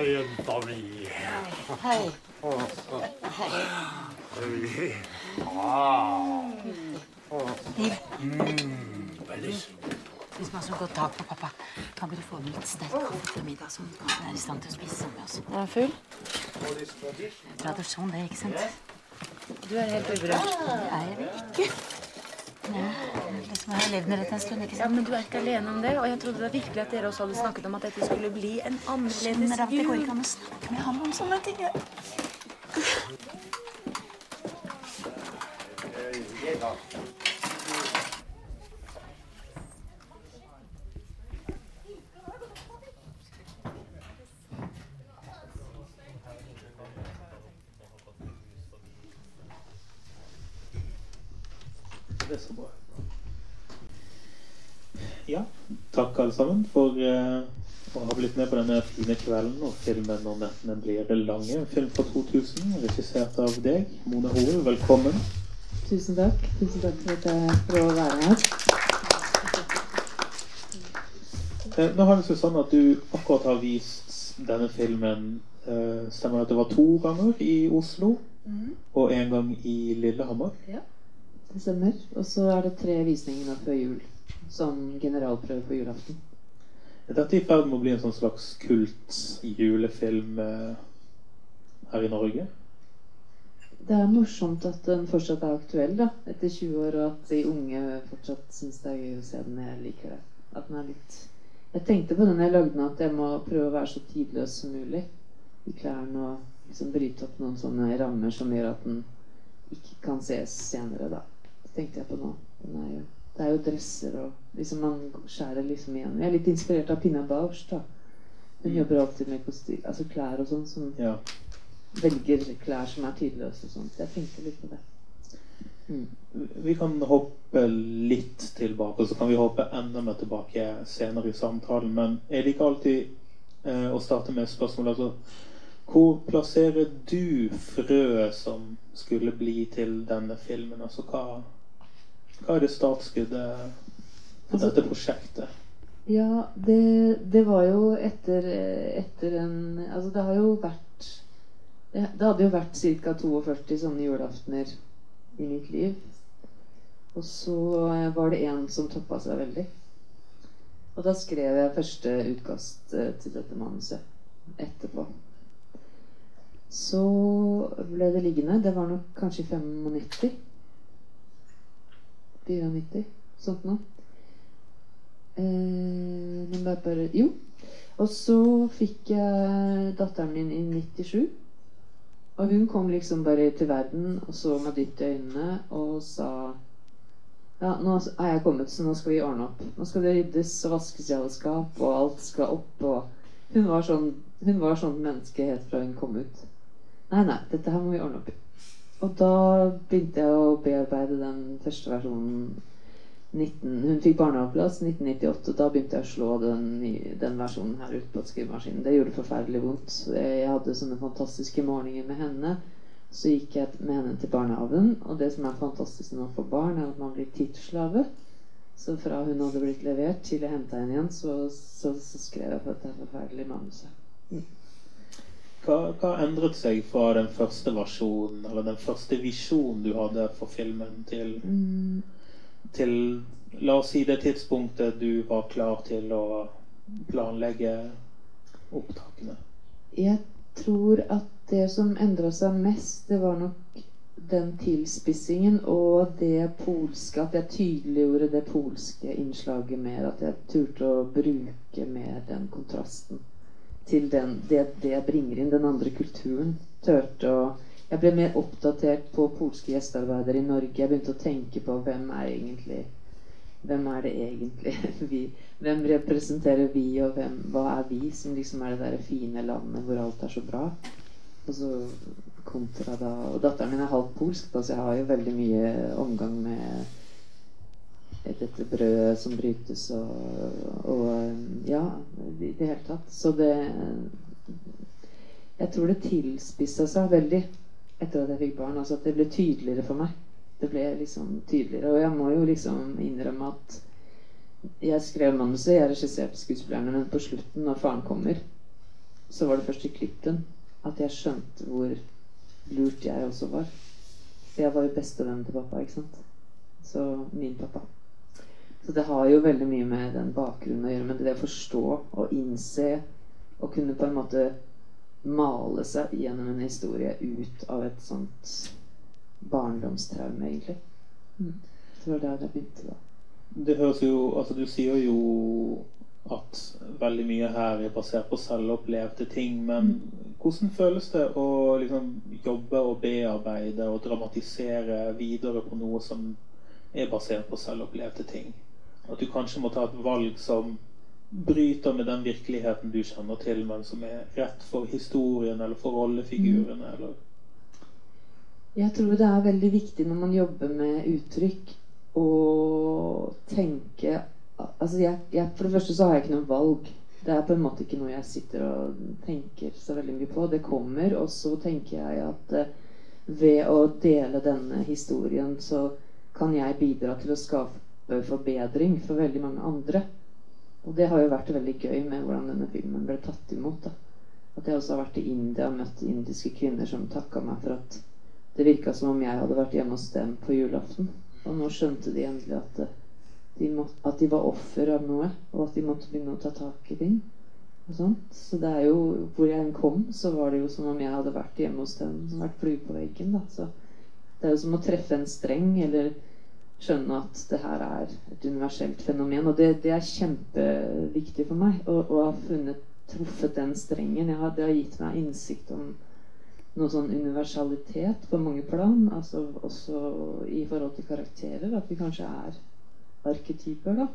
jenta mi. Hei. Hei. Hvis man så godt tak på pappa, kan dere få en litt sterk kaffe til middag, så han er i stand til å spise sammen med oss? Er han full? Tradisjon, det, ikke sant? Du er helt uberørt. Det er jeg vel ikke. Jeg har levd med dette en stund, ikke Ja, men du er ikke alene om det, og jeg trodde da virkelig at dere også hadde snakket om at dette skulle bli en annerledes at det går jul. ikke an å snakke med ham om sånne ting. jeg. Det er så bra. Ja, takk alle sammen for eh, å ha blitt med på denne fine kvelden og filmen når nettene blir lange. En film fra 2000, regissert av deg, Mona Hoel. Velkommen. Tusen takk. Tusen takk for at jeg får å være her. Eh, nå har det seg sånn at du akkurat har vist denne filmen eh, Stemmer det at det var to ganger i Oslo og en gang i Lillehammer? Ja, Det stemmer. Og så er det tre visninger nå før jul. Som generalprøve på julaften. Er dette i ferd med å bli en sånn slags kult julefilm eh, her i Norge? Det er morsomt at den fortsatt er aktuell da, etter 20 år, og at de unge fortsatt syns det er gøy å se den. Jeg liker det. At den er litt Jeg tenkte på den jeg lagde den, at jeg må prøve å være så tidløs som mulig i klærne. Og liksom bryte opp noen sånne rammer som gjør at den ikke kan ses senere, da. Det tenkte jeg på nå. Den er jo, det er jo dresser og liksom Man skjærer liksom igjen. Jeg er litt inspirert av Pina Bausch, da. Hun Mm. jobber alltid med kostyr, altså klær og sånn. som Ja. velger klær som er tidløse og sånt. Jeg tenkte litt på det. Mm. Vi kan hoppe litt tilbake, og så kan vi hoppe enda mer tilbake senere i samtalen. Men jeg liker alltid eh, å starte med et spørsmål. Altså, hvor plasserer du frøet som skulle bli til denne filmen? Altså, hva, hva er det startskuddet for Altså- dette prosjektet? Ja, det, det var jo etter, etter en Altså, det har jo vært Det, hadde jo vært ca. 42 sånne julaftener i mitt liv. Og så var det en som toppa seg veldig. Og da skrev jeg første utkast eh, til dette manuset etterpå. Så ble det liggende. Det var nok kanskje i 95. 94. Sånt noe. Eh, men det er bare Jo. Og så fikk jeg datteren min i 97. Og hun kom liksom bare til verden og så meg dypt i øynene og sa Ja, nå er jeg kommet, så nå skal vi ordne opp. Nå skal det ryddes og vaskes i alle skap, og alt skal opp, og Hun var sånn Hun var sånn menneske helt fra hun kom ut. Nei, nei, dette her må vi ordne opp i. Og da begynte jeg å bearbeide den første versjonen 19, Hun fikk barnehageplass 1998. og Da begynte jeg å slå den, den versjonen her ut på skrivemaskinen. Det gjorde forferdelig vondt. Jeg hadde sånne fantastiske morgener med henne. Så gikk jeg med henne til barnehagen. Og det som er fantastisk man får barn, er at man blir tidsslave. Så fra hun hadde blitt levert til jeg henta henne igjen, så, så, så skrev jeg på dette forferdelige manuset. Hva, hva endret seg fra den første versjonen, eller den første visjonen du hadde for filmen, til, Mm. til La oss si det tidspunktet du var klar til å planlegge opptakene? Jeg tror at det som endra seg mest, det var nok den tilspissingen og det polske At jeg tydeliggjorde det polske innslaget mer. At jeg turte å bruke mer den kontrasten til den, det, det jeg bringer inn. Den andre kulturen. Tørte å Jeg ble mer oppdatert på polske gjestearbeidere i Norge. Jeg begynte å tenke på hvem er egentlig hvem er det egentlig vi Hvem representerer vi, og hvem, hva er vi, som liksom er det der fine landet hvor alt er så bra? Og så kontra da Og datteren min er halvt polsk, så jeg har jo veldig mye omgang med dette brødet som brytes og, og Ja, i det hele tatt. Så det Jeg tror det tilspissa seg veldig etter at jeg fikk barn. Altså at det ble tydeligere for meg. Det ble liksom tydeligere. Og jeg må jo liksom innrømme at jeg skrev manuset, jeg regisserte skuespillerne, men på slutten, når faren kommer, så var det først i klippen at jeg skjønte hvor lurt jeg også var. For jeg var jo bestevennen til pappa, ikke sant. Så min pappa. Så det har jo veldig mye med den bakgrunnen å gjøre, men det å forstå og innse og kunne på en måte male seg gjennom en historie ut av et sånt barndomstraume, egentlig. Mm. Det var der det begynte, da. Det høres jo Altså, du sier jo at veldig mye her er basert på selvopplevde ting, men hvordan føles det å liksom jobbe og bearbeide og dramatisere videre på noe som er basert på selvopplevde ting? At du kanskje må ta et valg som bryter med den virkeligheten du kjenner til, men som er rett for historien eller for rollefigurene, eller Jeg tror det er veldig viktig når man jobber med uttrykk, å tenke Altså, jeg, jeg, for det første så har jeg ikke noe valg. Det er på en måte ikke noe jeg sitter og tenker så veldig mye på. Det kommer, og så tenker jeg at eh, ved å dele denne historien, så kan jeg bidra til å skape forbedring for veldig mange andre. Og det har jo vært veldig gøy med hvordan denne filmen ble tatt imot. da. At jeg også har vært i India og møtt indiske kvinner som takka meg for at det virka som om jeg hadde vært hjemme hos dem på julaften. Og nå skjønte de endelig at eh, de, måtte, at de var offer av noe, og at de måtte begynne å ta tak i ting. Og sånt. Så det er jo, hvor jeg kom, så var det jo som om jeg hadde vært hjemme hos dem. Vært flue på veggen. da, så Det er jo som å treffe en streng, eller skjønne at det her er et universelt fenomen. Og det, det er kjempeviktig for meg å, å ha funnet, truffet den strengen. Har, det har gitt meg innsikt om noe sånn universalitet på mange plan. altså Også i forhold til karakterer. At vi kanskje er arketyper, da.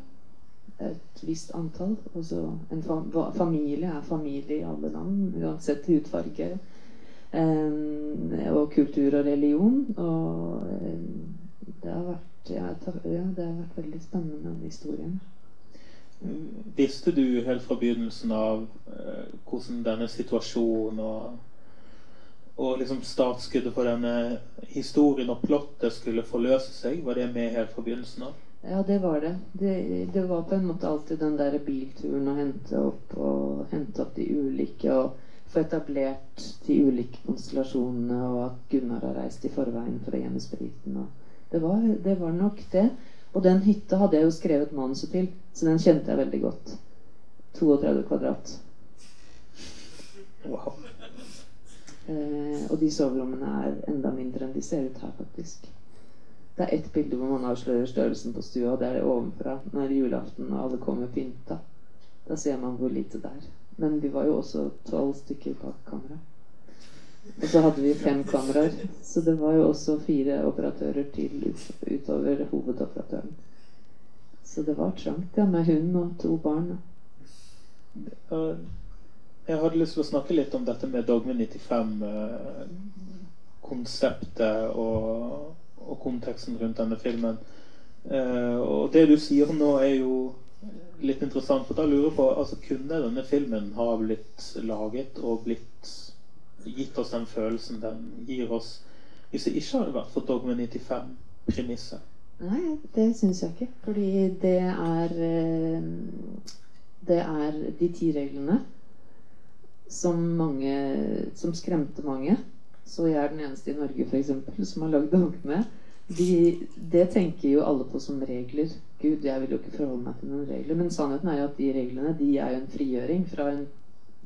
Et visst antall. Altså en fa familie er familie i alle land, uansett hudfarge. Um, og kultur og religion. Og um, det har vært ja, det har vært veldig spennende, den historien. Visste du helt fra begynnelsen av eh, hvordan denne situasjonen og, og liksom startskuddet for denne historien og plottet skulle forløse seg? Var det med helt fra begynnelsen av? Ja, det var det. det. det. var på en måte alltid den der bilturen å hente opp og hente opp de ulike og få etablert de ulike konstellasjonene, og at Gunnar har reist i forveien for å gjemme spriten. Det var, det var nok det. Og den hytta hadde jeg jo skrevet manuset til, så den kjente jeg veldig godt. 32 kvadrat. Wow. Eh, og de soverommene er enda mindre enn de ser ut her, faktisk. Det er ett bilde hvor man avslører størrelsen på stua. Det er det ovenfra når julaften og alle kommer pynta. Da ser man hvor lite det er. Men vi var jo også tolv stykker bak kamera. Og så hadde vi fem kameraer. Så det var jo også fire operatører til utover hovedoperatøren. Så det var trangt, ja, med hund og to barn. Jeg hadde lyst til å snakke litt om dette med Dogme 95-konseptet eh, og og konteksten rundt denne filmen. Uh, og det du sier nå, er jo litt interessant. For da lurer jeg på altså, Kunne denne filmen ha blitt laget og blitt gitt oss den følelsen den gir oss, hvis det ikke hadde vært for Dogme 95-premisset? Nei, det syns jeg ikke. Fordi det er eh, Det er de ti reglene som mange Som skremte mange. Så jeg er den eneste i Norge eksempel, som har lagd dogme. De, det tenker jo alle på som regler. Gud, jeg vil jo ikke forholde meg til noen regler. Men sannheten er jo at de reglene de er jo en frigjøring fra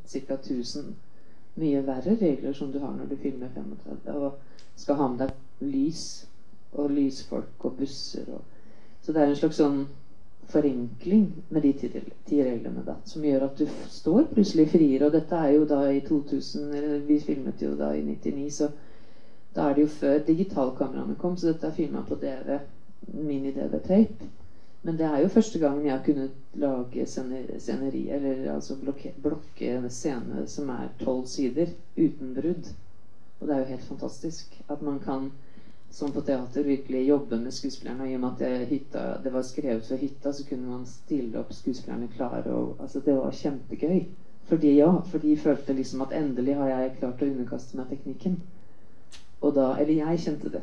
ca. 1000 mye verre regler som du har når du filmer 35 og skal ha med deg lys og lysfolk og busser og Så det er en slags sånn forenkling med de ti, reglene da, som gjør at du står plutselig friere. Og dette er jo da i 2000 eller Vi filmet jo da i 99, så da er det jo før digitalkameraene kom, så dette er filma på DV, mini-DV-tape. Men det er jo første gangen jeg har kunnet lage sceneri, eller altså blokke, en scene som er tolv sider, uten brudd. Og det er jo helt fantastisk at man kan, som på teater, virkelig jobbe med skuespillerne. Og i og med at det, hytta, det var skrevet for hytta, så kunne man stille opp skuespillerne klare. Og, altså, det var kjempegøy. Fordi ja, for de følte liksom at endelig har jeg klart å underkaste meg teknikken. Og da Eller jeg kjente det.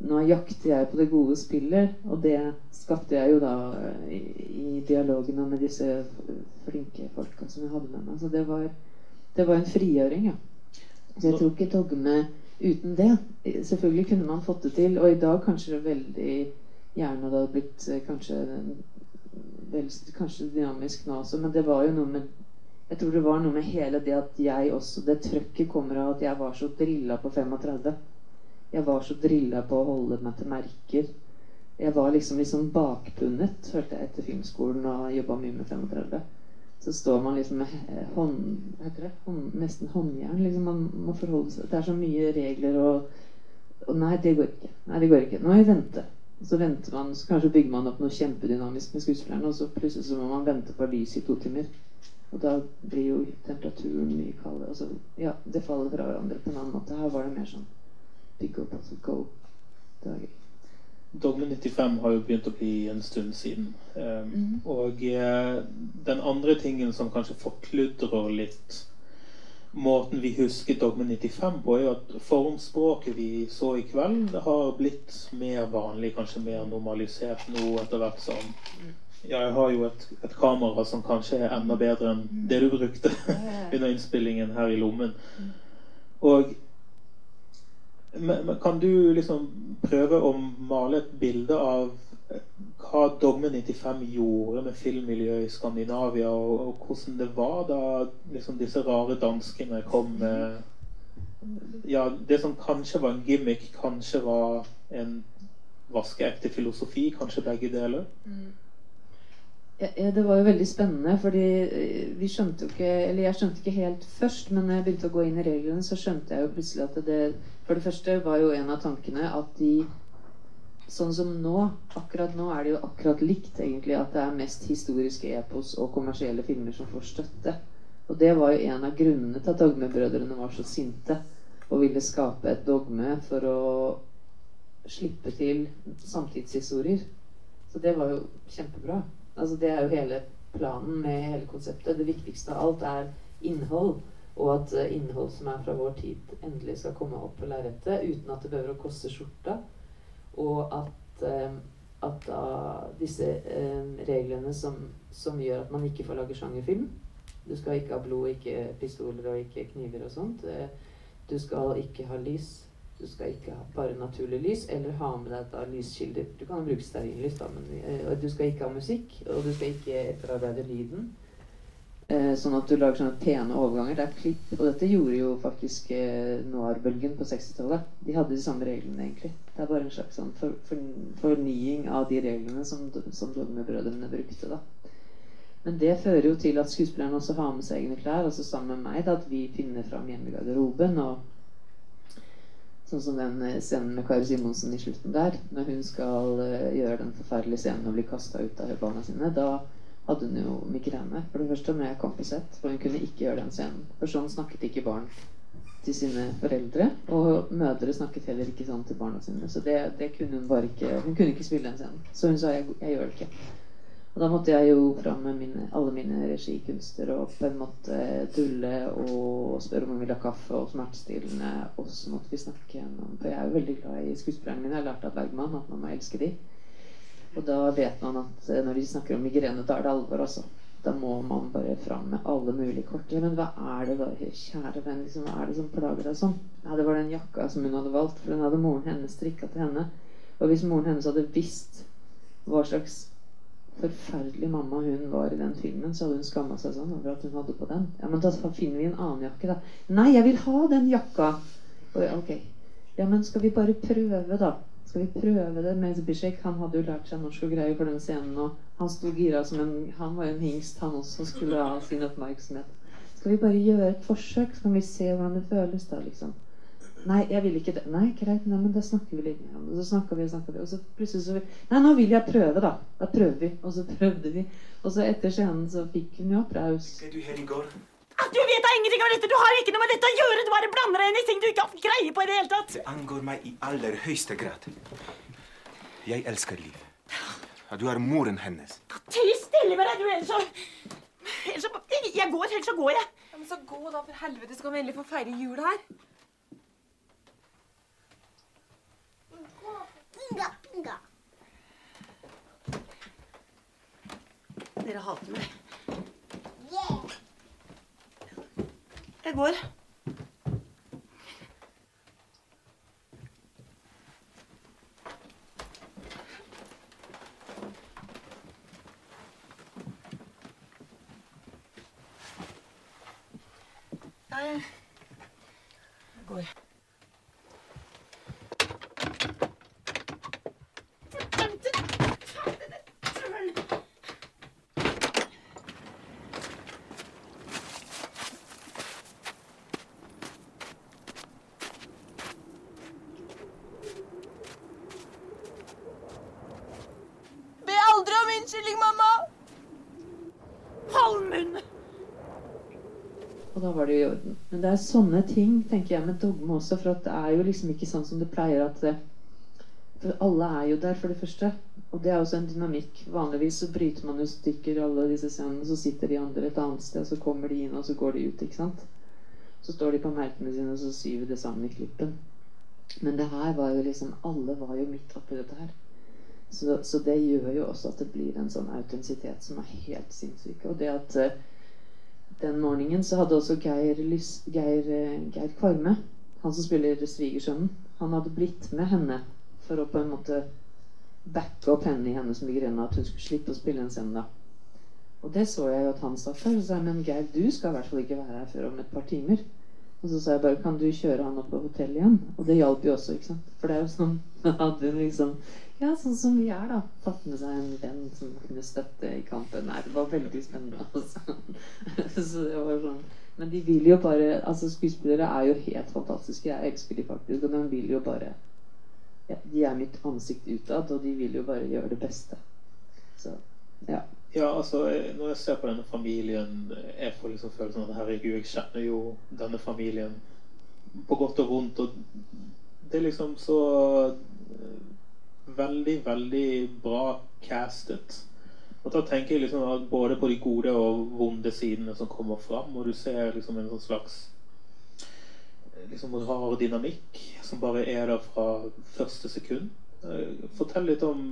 Nå jakter jeg på det gode spillet, og det skapte jeg jo da eh, i, i dialogene med disse flinke folka som jeg hadde med meg. Så det var Det var en frigjøring, ja. Så jeg tror ikke dogme uten det. Selvfølgelig kunne man fått det til, og i dag kanskje det veldig gjerne det hadde blitt eh, kanskje vel, kanskje dynamisk nå også, men det var jo noe med jeg tror det var noe med hele det at jeg også Det trøkket kommer av at jeg var så drilla på 35. Jeg var så drilla på å holde meg til merker. Jeg var liksom liksom bakbundet, hørte jeg, etter filmskolen og jobba mye med 35. Så står man liksom med eh, hånd, det? Hånd, nesten håndjern. Liksom man må forholde seg Det er så mye regler og, og Nei, det går ikke. Nei, det går ikke. Nå må jeg vente. Så venter man, så kanskje bygger man opp noe kjempedynamisk med skuespillerne, og så plutselig så må man vente på lys i to timer. Og da blir jo temperaturen mye kaldere. Altså, ja, det faller fra hverandre på en annen måte. Her var det mer sånn opp, altså go. Det var gøy. Dogme 95 har jo begynt å bli en stund siden. Um, mm. Og uh, den andre tingen som kanskje forkludrer litt måten vi husker Dogme 95 på, er jo at formspråket vi så i kveld, har blitt mer vanlig, kanskje mer normalisert nå etter hvert som Ja, jeg har jo et, et kamera som kanskje er enda bedre enn det du brukte under innspillingen her i lommen. Og men, men kan du liksom prøve å male et bilde av eh, hva Dogme 95 gjorde med filmmiljøet i Skandinavia, og, og hvordan det var da liksom disse rare danskene kom med Ja, det som kanskje var en gimmick, kanskje var en vaskeekte filosofi, kanskje begge deler? Ja, ja, det var jo veldig spennende, fordi eh, vi skjønte jo ikke Eller jeg skjønte ikke helt først, men når jeg begynte å gå inn i reglene, så skjønte jeg jo plutselig at det For det første var jo en av tankene at de Sånn som nå, akkurat nå er det jo akkurat likt, egentlig, at det er mest historiske epos og kommersielle filmer som får støtte. Og det var jo en av grunnene til at Dogmebrødrene var så sinte og ville skape et dogme for å slippe til samtidshistorier. Så det var jo kjempebra. Altså Det er jo hele planen med hele konseptet. Det viktigste av alt er innhold. Og at eh, innhold som er fra vår tid, endelig skal komme opp på lerretet uten at det behøver å koste skjorta. Og at, eh, at disse eh, reglene som, som gjør at man ikke får lage sjangerfilm Du skal ikke ha blod, ikke pistoler og ikke kniver og sånt. Du skal ikke ha lys. Du skal ikke ha bare naturlig lys, eller ha med deg da lyskilder. Du kan jo bruke stearinlys, da, men du skal ikke ha musikk, og du skal ikke etterarbeide lyden. Eh, sånn at du lager sånne pene overganger. Det er klipp. Og dette gjorde jo faktisk eh, noir-bølgen på 60-tallet. De hadde de samme reglene, egentlig. Det er bare en slags sånn for, for, fornying av de reglene som, som Dogmebrødrene brukte, da. Men det fører jo til at skuespillerne også har med seg egne klær. Altså sammen med meg, da, at vi finner fram hjemme i garderoben. og Sånn som den eh, scenen med Kari Simonsen i slutten der. Når hun skal gjøre den forferdelige scenen og bli kasta ut av barna sine. Da hadde hun jo migrene. For det første når jeg kom på sett. For hun kunne ikke gjøre den scenen. For sånn snakket ikke barn til sine foreldre. Og mødre snakket heller ikke sånn til barna sine. Så det, det kunne hun bare ikke Hun kunne ikke spille den scenen. Så hun sa jeg, jeg gjør det ikke. Og da måtte jeg jo fram med mine, alle mine regikunster og på en måte tulle og spørre om hun ville ha kaffe og smertestillende. Og så måtte vi snakke gjennom For jeg er jo veldig glad i skuespillerne mine. Jeg har lært av Bergman at man må elske de. Og da vet man at eh, når de snakker om migrene, da er det alvor, altså. Da må man bare fram med alle mulige kort. Men hva er det da, kjære venn, liksom, hva er det som plager deg sånn? Ja, det var den jakka som hun hadde valgt, for den hadde moren hennes strikka til henne. Og hvis moren hennes hadde visst hva slags forferdelig mamma hun var i den filmen, så hadde hun skamma seg sånn over at hun hadde på den. Ja, men da finner vi en annen jakke, da. Nei, jeg vil ha den jakka! Og, ok. Ja, men skal vi bare prøve, da? Skal vi prøve det Mens Bishek Han hadde jo lært seg norsk og greier for den scenen, og han sto gira som en Han var jo en hingst, han også, skulle ha sin oppmerksomhet. Skal vi bare gjøre et forsøk, så kan vi se hvordan det føles, da, liksom? Nei, jeg vil ikke det. Nei, greit, nei, men da snakker vi litt om det. Så snakker vi og snakker vi, og så plutselig så vi, Nei, nå vil jeg prøve, da. Da prøver vi. Og så prøvde vi. Og så etter scenen så fikk hun jo applaus. Ble du her i går? Du vet da ingenting om dette! Du har ikke noe med dette å gjøre! Du bare blander deg inn i ting du ikke har greie på i det hele tatt! Det angår meg i aller høyeste grad. Jeg elsker Liv. Ja, Du er moren hennes. Ty stille med deg, du, ellers så Ellers så Jeg går, ellers så går jeg. Ja, men så gå, da, for helvete, så kan vi endelig få feire jul her. Pinga, pinga. Dere hater meg. Jeg går. Jeg går. Det er sånne ting, tenker jeg, med dogme også. For det er jo liksom ikke sånn som det pleier at det, For alle er jo der, for det første. Og det er også en dynamikk. Vanligvis så bryter man jo stykker alle disse scenene, så sitter de andre et annet sted, så kommer de inn, og så går de ut, ikke sant. Så står de på merkene sine, og så syr vi det sammen i klippen. Men det her var jo liksom Alle var jo midt oppi dette her. Så, så det gjør jo også at det blir en sånn autentisitet som er helt sinnssyk. Og det at eh, den morgenen så hadde også Geir, Lys, Geir, eh, Geir Kvarme, han som spiller svigersønnen, han hadde blitt med henne for å på en måte backe opp henne i hennes migrene, at hun skulle slippe å spille en da. Og det så jeg jo at han satt der, og sa men Geir, du skal i hvert fall ikke være her før om et par timer. Og så sa jeg bare, kan du kjøre han opp på hotellet igjen? Og det hjalp jo også, ikke sant? For det er jo sånn, at hun liksom, ja, sånn som vi er da, tatt med seg en venn som kunne støtte i kampen. Nei, det var veldig spennende, altså. sånn, men de vil jo bare, altså skuespillere er jo helt fantastiske, jeg elsker de faktisk, og de vil jo bare, ja, de er mitt ansikt utad, og de vil jo bare gjøre det beste. Så, ja. Ja, altså, når jeg ser på denne familien, jeg får liksom følelsen at herregud, jeg kjenner jo denne familien på godt og vondt, og det er liksom så veldig, veldig bra castet. Og da tenker jeg liksom både på de gode og vonde sidene som kommer fram, og du ser liksom en sånn slags liksom rar dynamikk som bare er der fra første sekund. Eh, Fortell litt om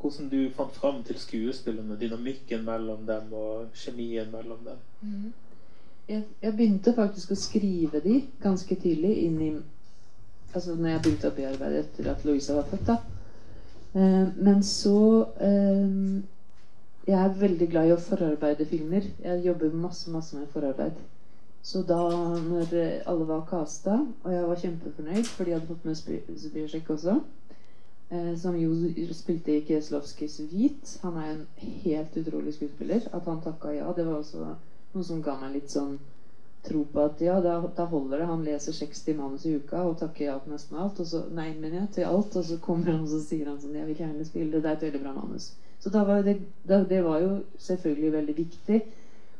hvordan du fant fram til skuespillerne, dynamikken mellom dem og kjemien mellom dem. Jeg, jeg begynte faktisk å skrive de ganske tidlig inn i Altså når jeg begynte å bearbeide etter at Louisa var født, da. Eh, men så eh, Jeg er veldig glad i å forarbeide filmer. Jeg jobber masse, masse med forarbeid. Så da når alle var casta, og jeg var kjempefornøyd, for de hadde fått med Spi- også eh, som jo spilte i Kieslowskis Hvit. Han er en helt utrolig skuespiller. At han takka ja, det var også noe som ga meg litt sånn tro på at ja, da, da holder det. Han leser 60 manus i uka og takker ja til nesten alt. Og så, nei, men ja, til alt. Og så kommer han og så sier han sånn Jeg vil gjerne spille det. Det er et veldig bra manus. Så var det, da, det var jo selvfølgelig veldig viktig.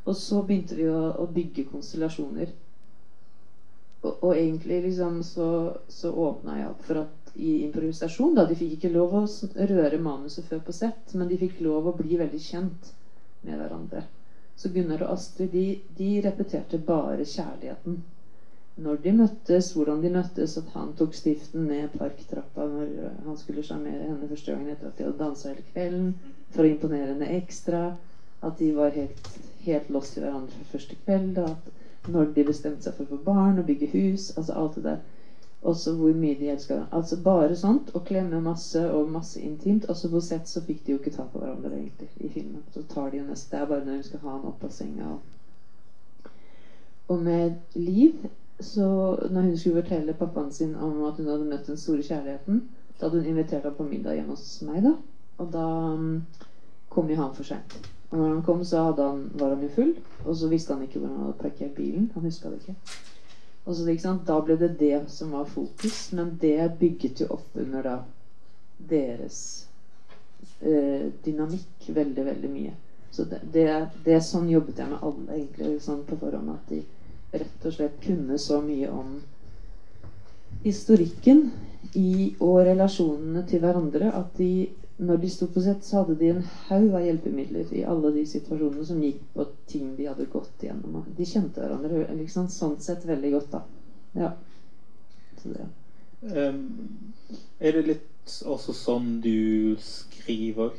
Og så begynte vi å, å bygge konstellasjoner. Og, og egentlig liksom så, så åpna jeg opp for at i improvisasjon da, De fikk ikke lov å røre manuset før på sett, men de fikk lov å bli veldig kjent med hverandre. Så Gunnar og Astrid de, de repeterte bare kjærligheten. Når de møttes, hvordan de møttes, at han tok stiften ned parktrappa når han skulle sjarmere henne første gangen etter at de hadde dansa hele kvelden, for å imponere henne ekstra. At de var helt, helt lost i hverandre fra første kveld. At når de bestemte seg for å få barn og bygge hus. Altså alt det der. Også hvor mye de elska. Altså bare sånt. Og klemme masse og masse intimt. Også på sett så fikk de jo ikke ta på hverandre egentlig i filmen. Så tar de jo neste. Det er bare når hun skal ha han opp av senga. Og, og med Liv så når hun skulle fortelle pappaen sin om at hun hadde møtt den store kjærligheten, da hadde hun invitert ham på middag hjemme hos meg, da. Og da mm, kom jo han for seint. Og når han kom, så han, var han jo full, og så visste han ikke hvor han hadde parkert bilen. Han huska det ikke. Så, Da ble det det som var fokus, men det bygget jo opp under da deres eh, dynamikk veldig, veldig mye. Så det, det, det sånn jobbet jeg med alle, egentlig, liksom, på forhånd. At de rett og slett kunne så mye om historikken i, og relasjonene til hverandre at de, når de sto på sett, så hadde de en haug av hjelpemidler i alle de situasjonene som gikk på ting de hadde gått igjennom. De kjente hverandre liksom, sånn sett veldig godt, da. Ja. Så det. Um, er det litt også sånn du skriver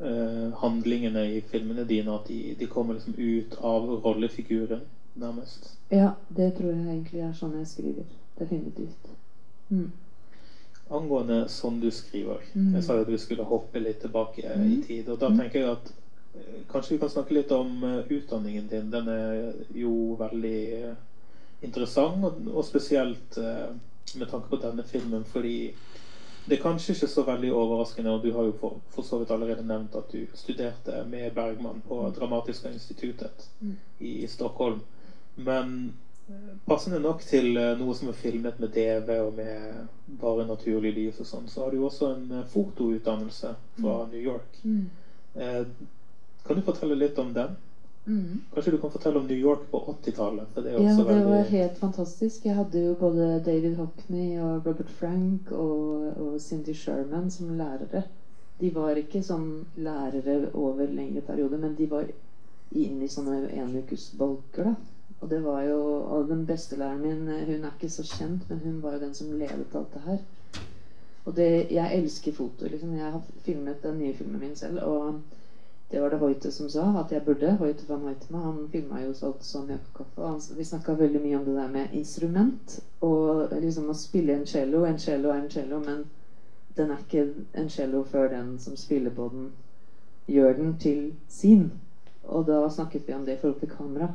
uh, handlingene i filmene dine? At de, de kommer liksom ut av rollefiguren? nærmest. Ja, det tror jeg egentlig er sånn jeg skriver. Definitivt. Mm. Angående sånn du skriver. Mm. Jeg sa jo at vi skulle hoppe litt tilbake i Mm. tid. Og da Mm. tenker jeg at eh, kanskje vi kan snakke litt om eh, utdanningen din. Den er jo veldig eh, interessant, og, og spesielt med tanke på denne filmen, fordi det er kanskje ikke så veldig overraskende, og du har jo for, for så vidt allerede nevnt at du studerte med Bergman på Dramatiska institutet Mm. i Stockholm. Men passende nok til eh, noe som er filmet med DV og med bare naturlig lys og sånn, så har du jo også en eh, fotoutdannelse fra New York. Mm. Eh, Kan du fortelle litt om den? Mm. Kanskje du kan fortelle om New York på 80-tallet? Ja, det det var helt fantastisk. Jeg hadde jo både David Hockney og Robert Frank og, og Cindy Sherman som lærere. De var ikke sånn lærere over lengre perioder, men de var inne i sånne enukesbolker, da. Og det var jo og den beste læreren min, eh, hun er ikke så kjent, men hun var jo den som ledet alt det her. Og det, jeg elsker foto. liksom. Jeg har filmet den nye filmen min selv. og det var det Hoite som sa at jeg burde. Hoite van Hoitema. Han filma jo så sånn Jakobkaffe. Og han, vi snakka veldig mye om det der med instrument. Og liksom å spille en cello. En cello er en cello, men den er ikke en cello før den som spiller på den, gjør den til sin. Og da snakket vi om det i forhold til kamera.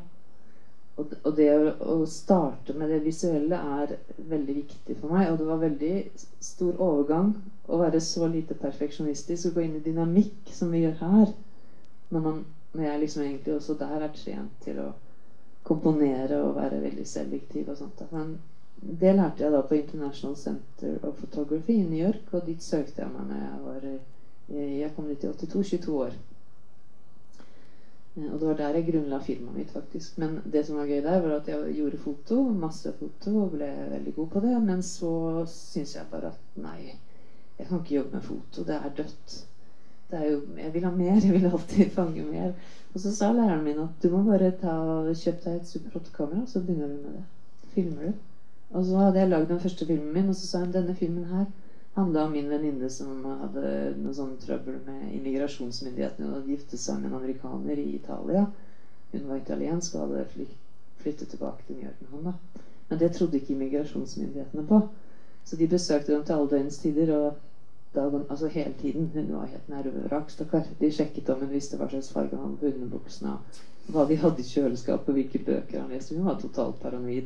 Og, det å, starte med det visuelle er veldig viktig for meg. Og det var veldig stor overgang å være så lite perfeksjonistisk og gå inn i dynamikk som vi gjør her. Når, man, når jeg liksom egentlig også der er trent til å komponere og være veldig selektiv og sånt. Men det lærte jeg da på International Center of Photography i New York, og dit søkte jeg meg når jeg var Jeg kom dit i 82, 22 år. Eh, Og det var der jeg grunnla firmaet mitt, faktisk. Men det som var gøy der, var at jeg gjorde foto, masse foto, og ble veldig god på det. Men så syns jeg bare at nei, jeg kan ikke jobbe med foto. Det er dødt. Det er jo, jeg vil ha mer. Jeg vil alltid fange mer. Og så sa læreren min at du må bare ta, kjøpe deg et Super 8-kamera, så begynner du med det. Filmer du. Og så hadde jeg lagd den første filmen min, og så sa hun denne filmen her handla om min venninne som hadde noe sånn trøbbel med immigrasjonsmyndighetene og gifte seg med en amerikaner i Italia. Hun var italiensk og hadde flyttet tilbake til New York med han. da. Men det trodde ikke immigrasjonsmyndighetene på. Så de besøkte dem til alle døgnets tider. og de, altså hele tiden. Hun var helt nervevrak, stakkar. De sjekket om hun visste hva slags farge han hadde på underbuksene, hva de hadde i kjøleskapet, hvilke bøker han leste. Hun var totalt paranoid.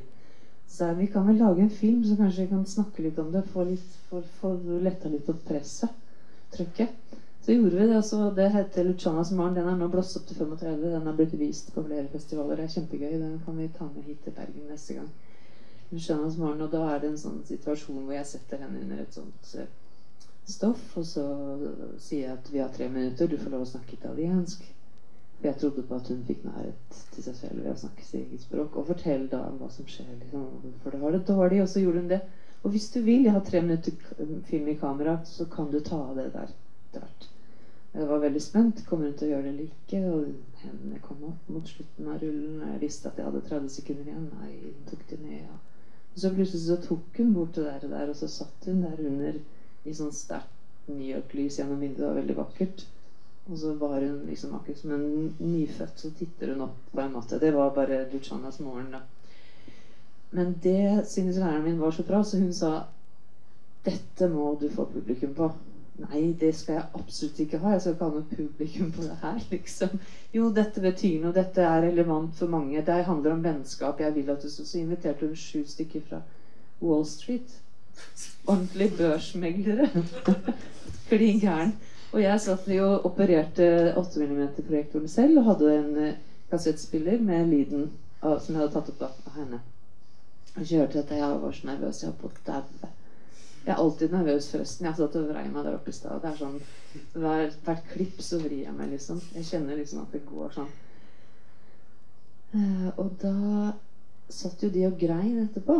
Så vi kan vel lage en film, så kanskje vi kan snakke litt om det. Få, litt, få, letta litt på presset. Trykket. Så gjorde vi det. Altså, så Det heter Lucianas Maren. Den er nå blåst opp til 35. Den har blitt vist på flere festivaler. Det er kjempegøy. Den kan vi ta med hit til Bergen neste gang. Lucianas Maren, Og da er det en sånn situasjon hvor jeg setter henne under et sånt eh, stoff, og så sier jeg at vi har tre minutter, du får lov å snakke italiensk. Jeg trodde på at hun fikk nærhet til seg selv ved å snakke sitt eget språk. Og fortelle da hva som skjer, liksom, for det har det dårlig. Og så gjorde hun det. Og hvis du vil, jeg har tre minutter k- film i kamera, så kan du ta av det der hvert. Jeg var veldig spent. Kommer hun til å gjøre det eller ikke? Og hendene kom opp mot slutten av rullen. Og jeg visste at jeg hadde 30 sekunder igjen. Nei, hun tok det ned. Ja. Og så plutselig så tok hun bort det der, der og så satt hun der under i sånn sterkt New York-lys gjennom vinduet. Det var veldig vakkert. Og så var hun liksom akkurat som en nyfødt, så titter hun opp på en måte. Det var bare Lucianas morgen, da. Men det syntes læreren min var så bra, så hun sa dette må du få publikum på. Nei, det skal jeg absolutt ikke ha. Jeg skal ikke ha noe publikum på det her, liksom. Jo, dette betyr noe. Dette er relevant for mange. Det handler om vennskap. Jeg vil at du skal Så inviterte hun sju stykker fra Wall Street. Ordentlige børsmeglere. Klin gæren. Og jeg satt jo opererte 8 mm-projektoren selv og hadde en eh, kassettspiller med lyden av, som jeg hadde tatt opp av henne. Og kjørte dette. Jeg var så nervøs. Jeg holdt på å daue. Jeg er alltid nervøs, forresten. Jeg satt og vrei meg der oppe i stad. Det er sånn hver, Hvert klipp så vrir jeg meg, liksom. Jeg kjenner liksom at det går sånn. Eh, og da satt jo de og grein etterpå.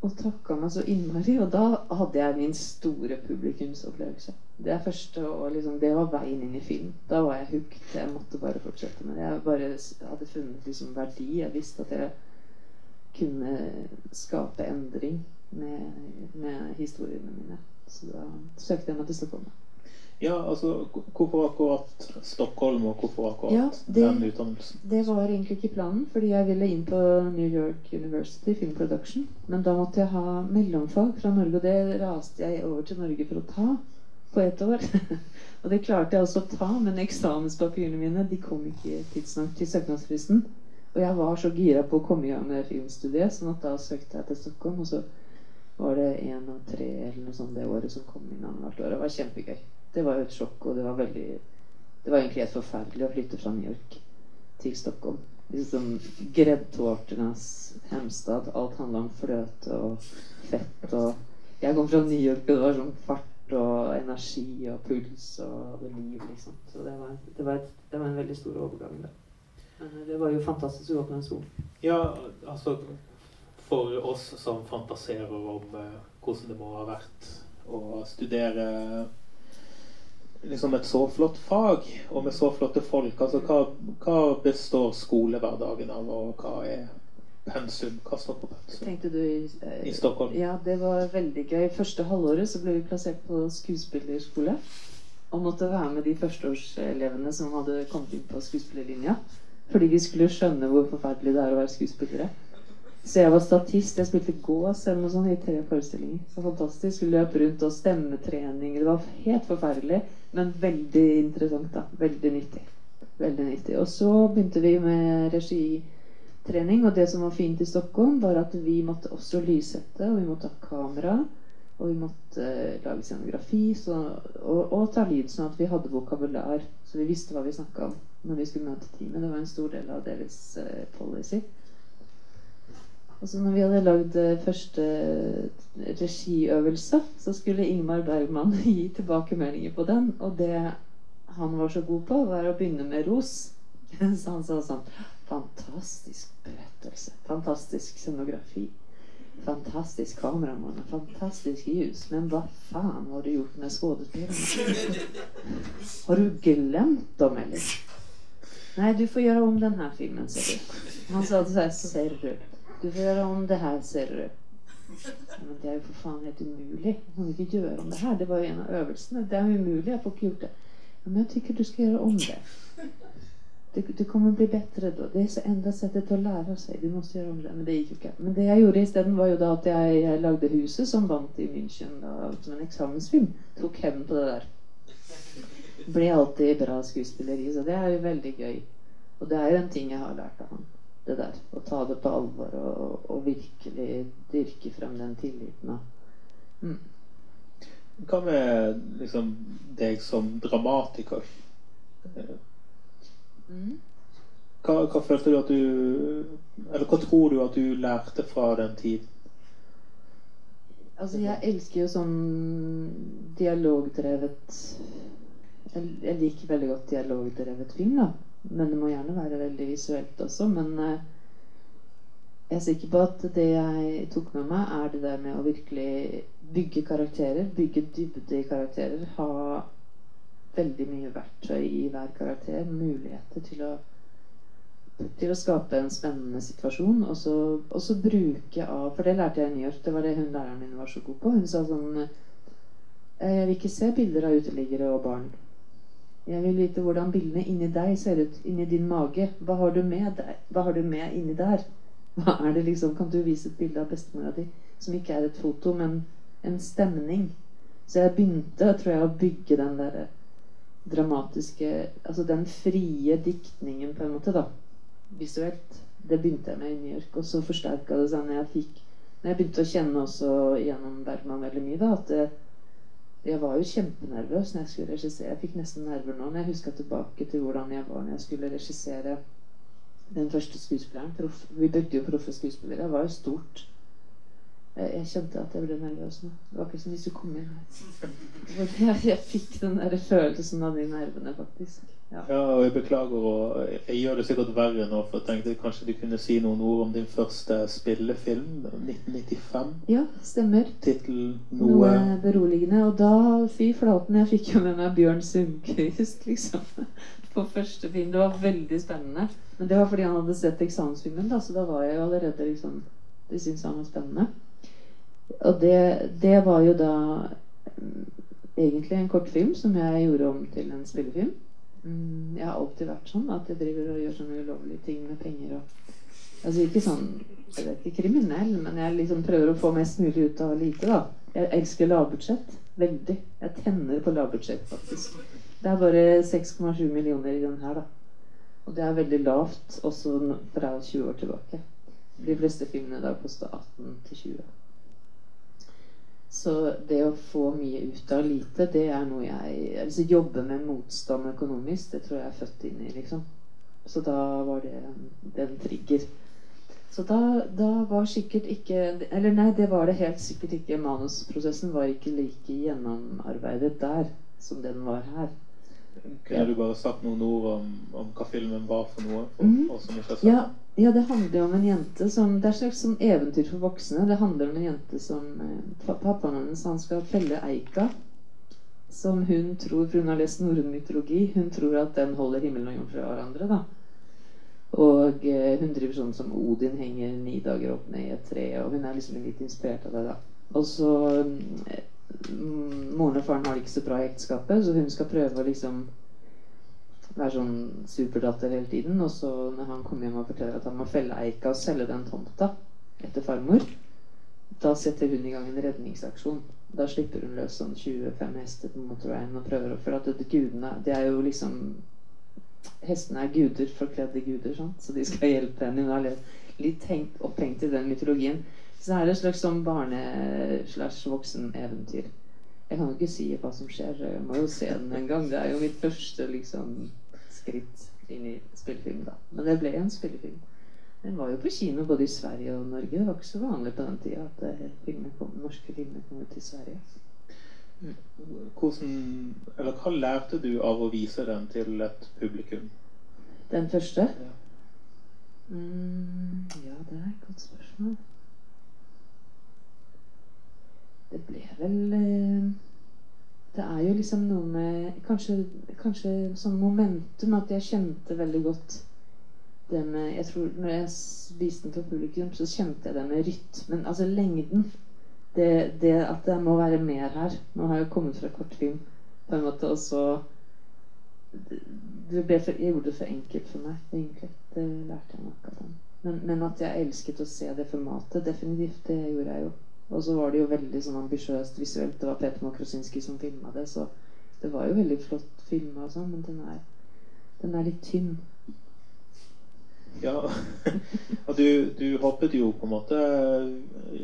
Og takka meg så innmari. Og da hadde jeg min store publikumsopplevelse. Det første og liksom, Det var veien inn i film. Da var jeg hooked. Jeg måtte bare fortsette med det. Jeg bare hadde funnet liksom verdi. Jeg visste at jeg kunne skape endring med, med historiene mine. Så da søkte jeg meg til Stockholm. Ja, altså Hvorfor akkurat Stockholm, og hvorfor akkurat Ja, det- den utdannelsen? Det var egentlig ikke planen, fordi jeg ville inn på New York University Film Production. Men da måtte jeg ha mellomfag fra Norge, og det raste jeg over til Norge for å ta på ett år. og det klarte jeg også å ta, men eksamenspapirene mine de kom ikke tidsnok til søknadsfristen. Og jeg var så gira på å komme i gang med filmstudiet, sånn at da søkte jeg til Stockholm. Og så var det én av tre eller noe sånt det året som kom inn annethvert år. Det var kjempegøy. Det var jo et sjokk, og det var veldig Det var egentlig helt forferdelig å flytte fra New York til Stockholm. Liksom Greddtårtenes hemstad. Alt handla om fløte og fett og Jeg kom fra New York, og det var sånn fart og energi og puls og det liv, liksom. Så det var, det var, et, det var en veldig stor overgang det. Eh, det var jo fantastisk å gå på den skolen. Ja, altså For oss som fantaserer om eh, hvordan det må ha vært å studere liksom et så flott fag, og med så flotte folk. Altså, hva, hva består skolehverdagen av, og hva er pensum? Hva står på pensum? Tenkte du i, eh, I Stockholm. Ja, det var veldig gøy. Første halvåret så ble vi plassert på skuespillerskole. Og måtte være med de førsteårselevene som hadde kommet inn på skuespillerlinja. Fordi vi skulle skjønne hvor forferdelig det er å være skuespillere. Så jeg var statist. Jeg spilte gås eller noe sånt i tre forestillinger. Så fantastisk. Løp rundt og stemmetrening. Det var helt forferdelig, men veldig interessant. da. Veldig nyttig. Veldig nyttig. Og så begynte vi med regitrening. Og det som var fint i Stockholm, var at vi måtte også lyssette, og vi måtte ha kamera. Og vi måtte uh, lage scenografi så, og, og ta lyd, sånn at vi hadde vokabular. Så vi visste hva vi snakka om når vi skulle møte teamet. Det var en stor del av deres uh, policy. Og så når vi hadde lagd eh, første regiøvelse, så skulle Ingmar Bergman gi tilbakemeldinger på den. Og det han var så god på, var å begynne med ros. Så han sa sånn Fantastisk berettelse. Fantastisk scenografi. Fantastisk kameramann. Fantastisk ljus. Men hva faen har du gjort med skuespillerne? Har du glemt dem, eller? Nei, du får gjøre om denne filmen, ser du. Han sa det så her, ser du. Du får gjøre om det her, ser du. Men det er jo for faen helt umulig. Jeg kan ikke gjøre om det her. Det var jo en av øvelsene. Det er umulig. Jeg får ikke gjort det. Men jeg tykker du skal gjøre om det. Det, det kommer bli bedre da. Det er så enda settet å lære seg. Du må gjøre om det. Men det gikk jo ikke. Men det jeg gjorde isteden, var jo da at jeg, jeg lagde Huset, som vant i München da, som en eksamensfilm. Tok hevn på det der. Ble alltid bra skuespilleri, så det er jo veldig gøy. Og det er jo en ting jeg har lært av han. Det der. Å ta det på alvor og, og virkelig dyrke frem den tilliten. Mm. Hva med liksom deg som dramatiker? Mm. Hva, hva følte du at du Eller hva tror du at du lærte fra den tiden? Altså, jeg elsker jo sånn dialogdrevet jeg, jeg liker veldig godt dialogdrevet film, da. Men det må gjerne være veldig visuelt også. Men eh, jeg er sikker på at det jeg tok med meg, er det der med å virkelig bygge karakterer. Bygge dybde i karakterer. Ha veldig mye verktøy i hver karakter. Muligheter til å til å skape en spennende situasjon. Og så, og så bruke av For det lærte jeg i New York. Det var det hun læreren min var så god på. Hun sa sånn «Eh, Jeg vil ikke se bilder av uteliggere og barn. Jeg vil vite hvordan bildene inni deg ser ut. Inni din mage. Hva har du med deg? Hva har du med inni der? Hva er det liksom Kan du vise et bilde av bestemora di som ikke er et foto, men en stemning? Så jeg begynte, tror jeg, å bygge den der dramatiske Altså den frie diktningen, på en måte, da. Visuelt. Det begynte jeg med i New York, og så forsterka det seg når jeg fikk Når jeg begynte å kjenne også gjennom Bergman veldig mye, da, at det, jeg var jo kjempenervøs når jeg skulle regissere. Jeg fikk nesten nerver nå når jeg huska tilbake til hvordan jeg var når jeg skulle regissere den første skuespilleren. Vi brukte jo proffe skuespillere. Det var jo stort. Jeg, kjente at jeg ble nervøs nå. Det var ikke som hvis du kom inn her. Jeg, fikk den der følelsen av de nervene, faktisk. Ja. Ja, og jeg beklager, og jeg gjør det sikkert verre nå, for jeg tenkte kanskje du kunne si noen ord om din første spillefilm, 1995. ja, stemmer. Tittelen Noe noe beroligende. Og da, fy flaten, jeg fikk jo med meg Bjørn Sundquist, liksom. På første film. Det var veldig spennende. Men det var fordi han hadde sett eksamensfilmen, da, så da var jeg jo allerede liksom De syntes han var spennende. Og det, det var jo da mm, egentlig en kortfilm som jeg gjorde om til en spillefilm. Mm, jeg har alltid vært sånn at jeg driver og gjør sånne ulovlige ting med penger og Altså ikke sånn Jeg vet ikke kriminell, men jeg liksom prøver å få mest mulig ut av lite, da. Jeg elsker lavbudsjett. Veldig. Jeg tenner på lavbudsjett, faktisk. Det er bare 6,7 millioner i den her, da. Og det er veldig lavt også fra 20 år tilbake. De fleste filmene da koster 18 til 20. Så det å få mye ut av lite, det er noe jeg Altså jobbe med motstand økonomisk, det tror jeg er født inn i, liksom. Så da var det den trigger. Så da, da var sikkert ikke Eller nei, det var det helt sikkert ikke. Manusprosessen var ikke like gjennomarbeidet der som den var her. Kunne du bare sagt noen ord om, om hva filmen var for noe? For oss som ikke Ja, ja, det handler om en jente som Det er slags sånn eventyr for voksne. Det handler om en jente som eh, Pappaen hennes han skal felle eika. Som hun tror, for hun har lest norrøn mytologi, hun tror at den holder himmelen og jorden fra hverandre. da Og eh, hun driver sånn som Odin henger ni dager opp ned i et tre, og hun er liksom litt inspirert av det. da Og så mm, Moren og faren har det ikke så bra i ekteskapet, så hun skal prøve å liksom være sånn superdatter hele tiden. Og så når han kommer hjem og forteller at han må felle eika og selge den tomta etter farmor, da setter hun i gang en redningsaksjon. Da slipper hun løs sånn 25 hester på motorveien og prøver å For at det, gudene Det er jo liksom Hestene er guder, forkledde guder, sant? så de skal hjelpe henne. Hun er litt opphengt i den mytologien. Så er det et slags sånn barne-slash-voksen-eventyr. Jeg kan jo ikke si hva som skjer. Jeg må jo se den en gang. Det er jo mitt første liksom, skritt inn i spillefilm. da. Men det ble en spillefilm. Den var jo på kino både i Sverige og Norge. Det var ikke så vanlig på den tida at filmen kom, norske filmer kom ut i Sverige. Hvordan, eller hva lærte du av å vise den til et publikum? Den første? Ja. Mm, ja, det er et godt spørsmål. Det ble vel eh, Det er jo liksom noe med Kanskje, kanskje sånn momentum at jeg kjente veldig godt det med Jeg tror når jeg viste den til publikum, så kjente jeg det med rytmen. Altså lengden. Det, det at det må være mer her. Nå har jeg jo kommet fra kortfilm, på en måte, og så det ble for, Jeg gjorde det for enkelt for meg, egentlig. Det lærte jeg nok av den. Men, men at jeg elsket å se det formatet, definitivt. Det gjorde jeg jo. Og så var det jo veldig sånn ambisiøst visuelt. Det var Peter Makrosinski som filma det, så det var jo veldig flott filma og sånn, men den er, den er litt tynn. Ja, og du, du hoppet jo på en måte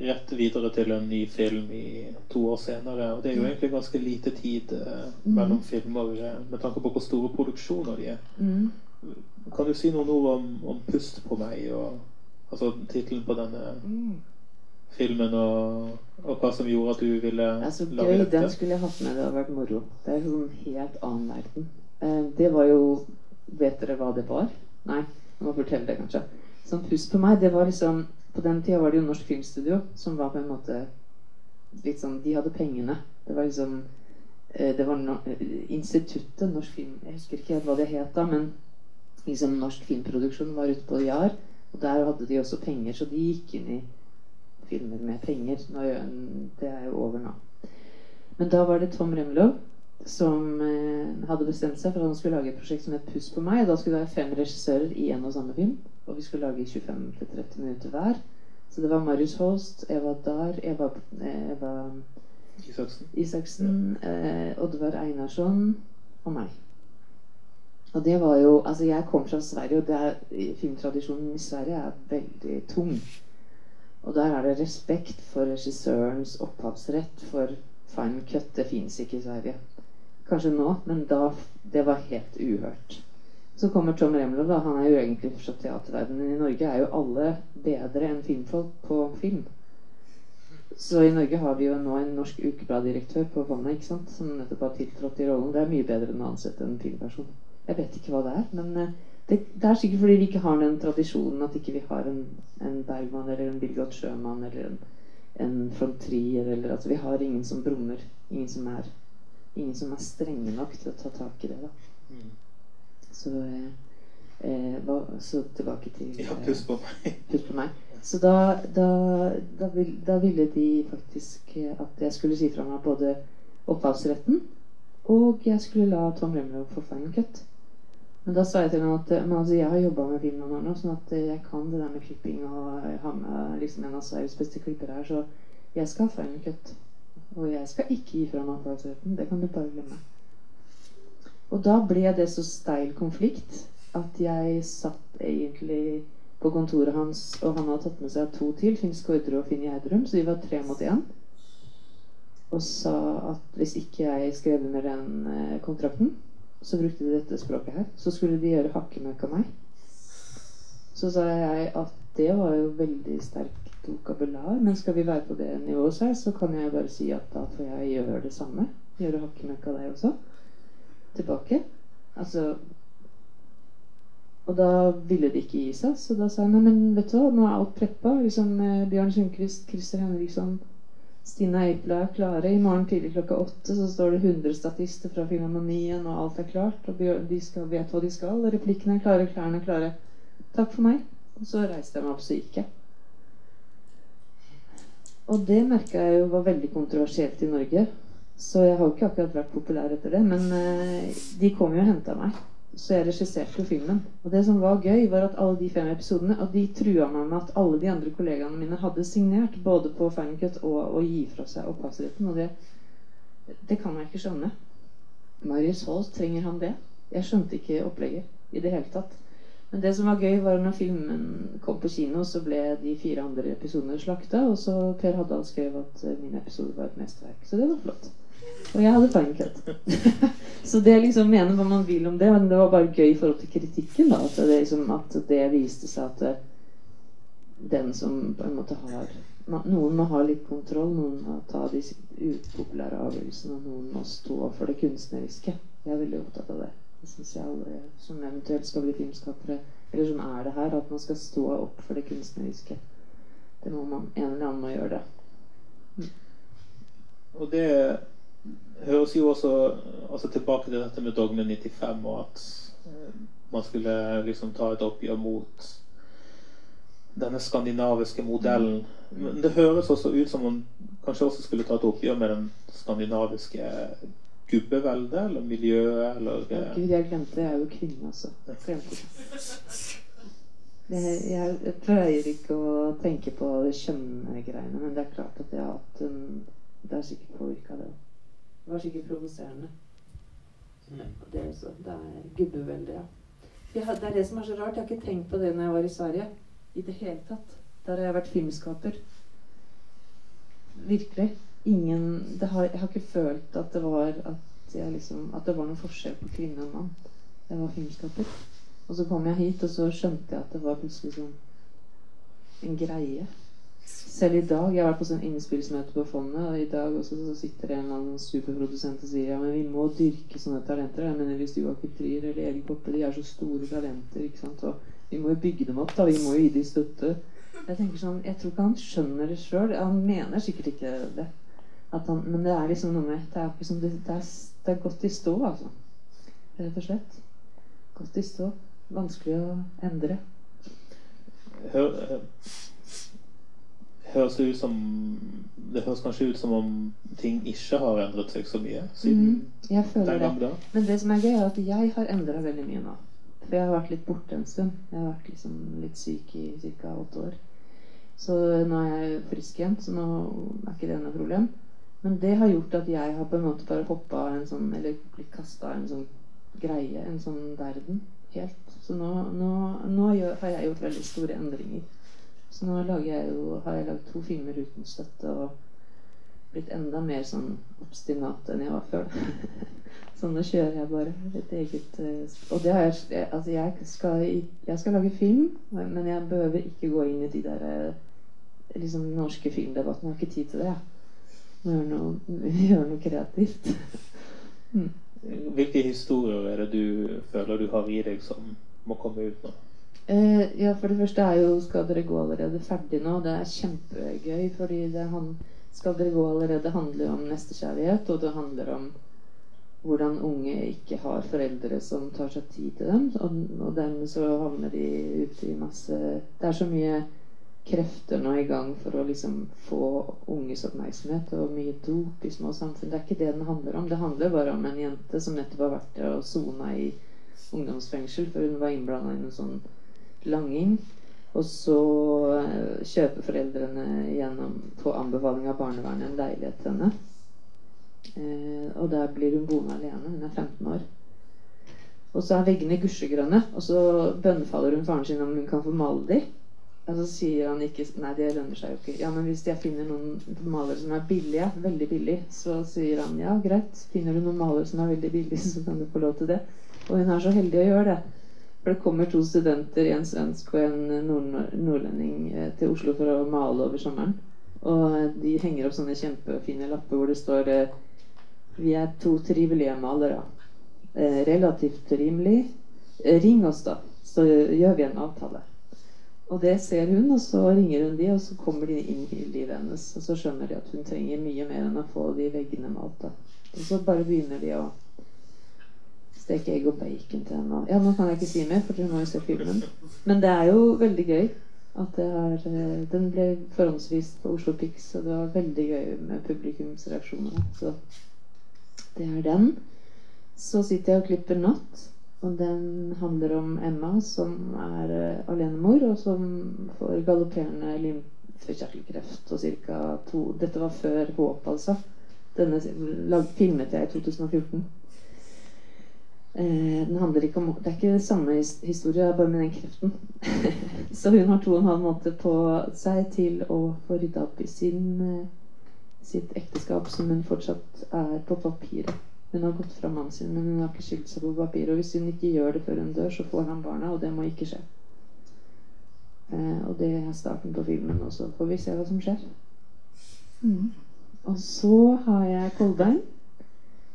rett videre til en ny film i to år senere. Og det er jo egentlig ganske lite tid eh, mellom filmer eh, med tanke på hvor store produksjoner de er. Mm. Kan du si noen ord om, om 'Pust på meg', og altså tittelen på denne filmen, og, og hva som gjorde at du ville er lage gøy. dette? Den skulle jeg hatt med. Det hadde vært moro. Det er sånn helt annen verden. Eh, det var jo Vet dere hva det var? Nei, jeg må fortelle det, kanskje. Sånn Pust på meg, det var liksom På den tida var det jo Norsk Filmstudio som var på en måte litt sånn De hadde pengene. Det var liksom eh, Det var no, Instituttet Norsk Film Jeg husker ikke helt hva det het da, men liksom Norsk Filmproduksjon var ute på Jar. Og der hadde de også penger, så de gikk inn i filmer med penger. Er det er jo over nå. Men da var det Tom Remlov som eh, hadde bestemt seg for at han skulle lage et prosjekt som het Puss på meg. Da skulle det være fem regissører i en og samme film. Og vi skulle lage 25-30 minutter hver. Så det var Marius Holst, Eva Dahr, Eva, Eva Isaksen? Isaksen, eh, Oddvar Einarsson og meg. Og det var jo Altså, jeg kom fra Sverige, og det er, filmtradisjonen i Sverige er veldig tung. Og der er det respekt for regissørens opphavsrett for final cut. Det fins ikke i Sverige. Kanskje nå, men da Det var helt uhørt. Så kommer Tom Remlov, da. Han er jo egentlig fra teaterverdenen. I Norge er jo alle bedre enn filmfolk på film. Så i Norge har vi jo nå en norsk ukebladdirektør på Vannet, ikke sant? som nettopp har tiltrådt i rollen. Det er mye bedre enn å ansette en filmperson. Jeg vet ikke hva det er, men eh, det, det er sikkert fordi vi ikke har den tradisjonen at ikke vi har en, en Bergman eller en Birgot Sjømann eller en, en von Trier eller altså Vi har ingen som brummer. Ingen som er Ingen som er strenge nok til å ta tak i det. da Mm. Så, eh, eh, hva, så tilbake til Ja, puss pust på meg. Putt på meg. Så da, da, da, vil, da ville de faktisk eh, at jeg skulle si fra meg både opphavsretten. Og jeg skulle la Tom Remlov få fine cut. Men da sa jeg til ham at altså, jeg har jobba med film noen år nå, sånn at jeg kan det der med klipping og ha med liksom en av Sveriges beste klippere her, så jeg skal ha fine cut. Og jeg skal ikke gi fra meg opphavsretten. Det kan du bare glemme. Og da ble det så steil konflikt at jeg satt egentlig på kontoret hans, og han hadde tatt med seg to til, Finn Skårdre og Finn Gjerdrum, så de var tre mot én. Og sa at hvis ikke jeg skrev under den eh, kontrakten, så brukte de dette språket her, så skulle de gjøre hakkemøkk av meg. Så sa jeg at det var jo veldig sterkt vokabular, men skal vi være på det nivået, så, så kan jeg bare si at da får jeg gjøre det samme. Gjøre hakkemøkk av deg også. Tilbake. Altså Og da ville de ikke gi seg, så da sa jeg nei, men vet du hva, nå er alt preppa. Liksom, eh, Bjørn Sundquist, Christer Henriksson, Stina Eipla er klare. I morgen tidlig klokka åtte så står det 100 statister fra Filharmonien, og alt er klart. Og de skal, vet hva de skal. Replikkene er klare, klærne er klare. Takk for meg. Og så reiste jeg meg opp, så gikk jeg. Og det merka jeg jo var veldig kontroversielt i Norge. Så jeg har jo ikke akkurat vært populær etter det. Men eh, de kom jo og henta meg. Så jeg regisserte jo filmen. Og det som var gøy, var at alle de fem episodene Og de trua meg med at alle de andre kollegaene mine hadde signert både på Final og å gi fra seg opphavsretten. Og det, det kan jeg ikke skjønne. Marius Holst, trenger han det? Jeg skjønte ikke opplegget i det hele tatt. Men det som var gøy, var når filmen kom på kino, så ble de fire andre episodene slakta. Og så Per Haddal skrev at eh, min episode var et mesterverk. Så det var flott. Og jeg hadde fine så det liksom mener hva man vil om det, men det var bare gøy i forhold til kritikken. da, At det, liksom, at det viste seg at det, den som på en måte har Noen må ha litt kontroll, noen må ta de upopulære avgjørelsene, og noen må stå for det kunstneriske. Jeg er veldig opptatt av det. Det syns jeg alle som eventuelt skal bli filmskapere, eller som er det her, at man skal stå opp for det kunstneriske. Det må man, En eller annen må gjøre det. Og det høres jo også altså tilbake til dette med Dogme 95, og at eh, man skulle liksom ta et oppgjør mot denne skandinaviske modellen. Men det høres også ut som om kanskje også skulle ta et oppgjør med den skandinaviske gubbeveldet, eller miljøet, eller oh, Gud, jeg glemte Jeg er jo kvinne, altså. Glemte jeg, jeg pleier ikke å tenke på kjønngreiene, men det er klart at jeg har hatt en Det er sikkert påvirka det. Det var sikkert provoserende. Det, er også, det er gubbevelde, ja. Har, det er det som er så rart. Jeg har ikke tenkt på det når jeg var i Sverige. I det hele tatt. Der har jeg vært filmskaper. Virkelig. Ingen det har, Jeg har ikke følt at det var at, jeg liksom, at det var noen forskjell på kvinne og mann. Jeg var filmskaper. Og så kom jeg hit, og så skjønte jeg at det var plutselig sånn en greie. Selv i dag Jeg har vært på sånn innspillsmøte på fondet, og i dag også så sitter det en eller annen superprodusent og sier ja, men vi må dyrke sånne talenter. Jeg mener Hvis Joakim Trier eller Erik Poppe, de er så store talenter, ikke sant. Og vi må jo bygge dem opp, da. Vi må jo gi dem støtte. Jeg tenker sånn, jeg tror ikke han skjønner det sjøl. Han mener sikkert ikke det. Han, men det er liksom noe med Det er, liksom, det, det er, det er godt i stå, altså. Rett og slett. Godt i stå. Vanskelig å endre. Hør, eh, høres det ut som Det høres kanskje ut som om ting ikke har endret seg så mye siden mm, den gang da. Men det som er gøy, er at jeg har endra veldig mye nå. For jeg har vært litt borte en stund. Jeg har vært liksom litt syk i ca. åtte år. Så nå er jeg frisk igjen, så nå er ikke det noe problem. Men det har gjort at jeg har på en måte bare hoppa en sånn Eller blitt kasta en sånn greie, en sånn verden, helt. Så nå, nå, nå har jeg gjort veldig store endringer. Så nå jeg jo, har jeg lagd to filmer uten støtte og blitt enda mer sånn obstinat enn jeg var før. så nå kjører jeg bare et eget eh, Og det har jeg- Altså, jeg skal, jeg skal lage film, men jeg behøver ikke gå inn i de der eh, liksom norske filmdebattene. Jeg har ikke tid til det. jeg. Må gjøre noe, gjøre noe kreativt. mm. Hvilke historier er det du føler du har i deg som må komme ut nå? Eh, ja, for det første er jo 'Skal dere gå allerede' ferdig nå. Det er kjempegøy, fordi det han, 'Skal dere gå allerede' handler jo om nestekjærlighet, og det handler om hvordan unge ikke har foreldre som tar seg tid til dem. Og, og dermed så havner de ute i masse Det er så mye krefter nå i gang for å liksom få unges oppmerksomhet, og mye dop i små samfunn. Det er ikke det den handler om. Det handler bare om en jente som nettopp har vært og sona i ungdomsfengsel, for hun var innblanda i noe sånn langing. Og så eh, kjøper foreldrene gjennom, på anbefaling av barnevernet en leilighet til henne. Eh, og der blir hun boende alene. Hun er 15 år. Og så er veggene gusjegrønne, og så bønnfaller hun faren sin om hun kan få male de. Og så sier han ikke Nei, det lønner seg jo ikke. Ja, men hvis jeg finner noen malere som er billige, veldig billig, så sier han ja, greit. Finner du noen malere som er veldig billige, så kan du få lov til det. Og hun er så heldig å gjøre det. For det kommer to studenter, en svensk og en nord nordlending, eh, til Oslo for å male over sommeren. Og de henger opp sånne kjempefine lapper hvor det står eh, Vi er to trivelige malere. Eh, relativt rimelig. Ring oss, da, så gjør vi en avtale. Og det ser hun, og så ringer hun de, og så kommer de inn i livet hennes. Og så skjønner de at hun trenger mye mer enn å få de veggene malt. da. Og så bare begynner de å steke egg og bacon til henne. Ja, nå kan jeg ikke si mer, for dere må jo se filmen. Men det er jo veldig gøy. At det er, eh, den ble forhåndsvist på Oslo Pix, og det var veldig gøy med publikumsreaksjoner. Så det er den. Så sitter jeg og klipper natt. Og den handler om Emma som er uh, alenemor, og som får galopperende lymfekjertelkreft og ca. to Dette var før Håp, altså. Denne filmet jeg i 2014. Eh, den handler ikke om Det er ikke samme historie, bare med den kreften. så hun har to og en halv måned på seg til å få rydda opp i sin, eh, sitt ekteskap, som hun fortsatt er på papiret. Hun har gått fra mannen sin, men hun har ikke skilt seg på papir. Og hvis hun ikke gjør det før hun dør, så får han barna, og det må ikke skje. Eh, og det er starten på filmen, og så får vi se hva som skjer. Mm. Og så har jeg Kolbein.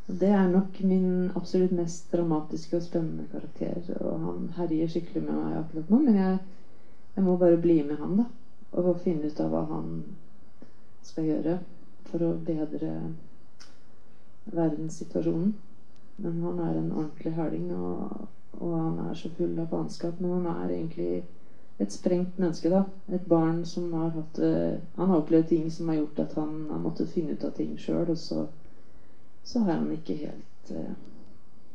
Det er nok min absolutt mest dramatiske og spennende karakter. Og han herjer skikkelig med meg akkurat nå, men jeg, jeg må bare bli med han, da. Og finne ut av hva han skal gjøre for å bedre verdenssituasjonen. Men han er en ordentlig høling, og, og, han er så full av faenskap. Men han er egentlig et sprengt menneske, da. Et barn som har hatt uh, Han har opplevd ting som har gjort at han har måttet finne ut av ting sjøl, og så så har han ikke helt uh,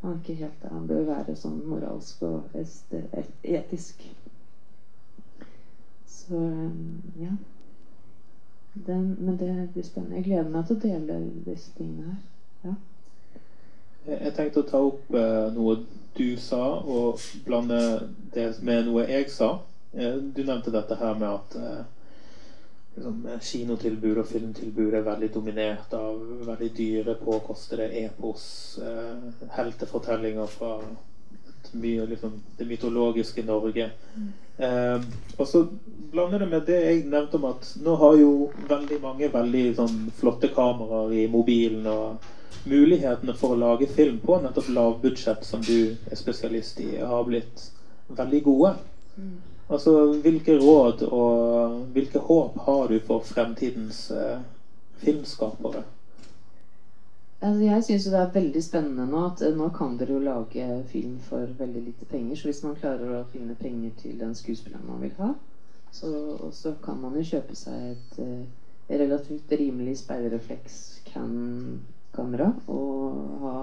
Han er ikke helt der han bør være sånn moralsk og etisk. Så um, ja. Den, men det blir spennende. Jeg gleder meg til å dele disse tingene her. Ja. Jeg tenkte å ta opp uh, noe du sa, og blande det med noe jeg sa. Du nevnte dette her med at liksom, kinotilbud og filmtilbud er veldig dominert av veldig dyre, påkostede epos, eh, heltefortellinger fra mye, liksom, det mytologiske Norge. Mm. Eh, og så blander det med det jeg nevnte om at nå har jo veldig mange veldig sånn, flotte kameraer i mobilen. og Mulighetene for å lage film på nettopp lavbudsjett, som du er spesialist i, har blitt veldig gode. Mm. Altså, Hvilke råd og hvilke håp har du for fremtidens eh, filmskapere? Altså, jeg syns det er veldig spennende nå at eh, nå kan dere jo lage film for veldig lite penger. Så hvis man klarer å finne penger til den skuespilleren man vil ha, så, så kan man jo kjøpe seg et eh, relativt rimelig speilrefleks-cam-kamera og ha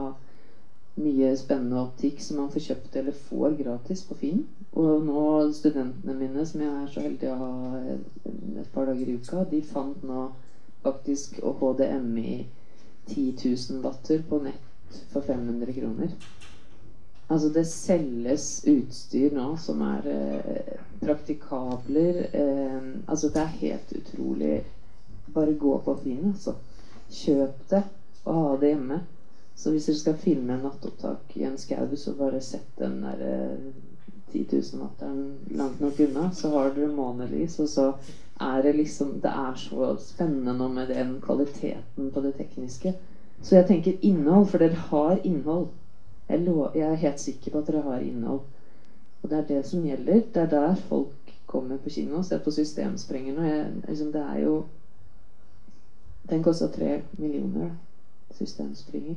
mye spennende optikk som man får kjøpt eller får gratis på Finn. Og nå studentene mine, som jeg er så heldig å ha et par dager i uka, de fant nå faktisk HDMI 10 000 watter på nett for 500 kroner. Altså det selges utstyr nå som er eh, praktikabler. Eh, altså det er helt utrolig. Bare gå på Finn, altså. Kjøp det og ha det hjemme. Så hvis dere skal filme en nattopptak i en skau, så bare sett den der eh, 10 000 watteren langt nok unna, så har dere månelys, og så er det liksom Det er så spennende nå med den kvaliteten på det tekniske. Så jeg tenker innhold, for dere har innhold. Jeg, jeg er helt sikker på at dere har innhold. Og det er det som gjelder. Det er der folk kommer på kino. Se på Systemsprengeren. Og jeg, liksom, det er jo Den kosta tre millioner. Systemspringer.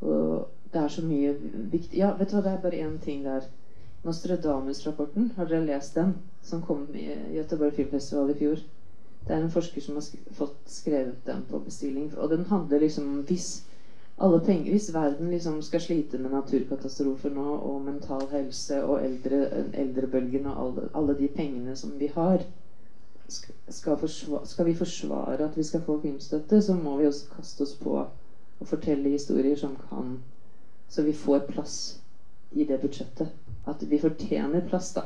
Og det er så mye viktig Ja, vet du hva, det er bare én ting der. Nostradamus-rapporten, har dere lest den? Som kom i Göteborg Filmfestival i fjor. Det er en forsker som har sk fått skrevet den på bestilling. Og den handler liksom om hvis alle penger, hvis verden liksom skal slite med naturkatastrofer nå, og mental helse og eldre, eldrebølgen og alle, alle de pengene som vi har skal, forsvare, skal vi forsvare at vi skal få filmstøtte, så må vi også kaste oss på å fortelle historier som kan Så vi får plass i det budsjettet. At vi fortjener plass, da.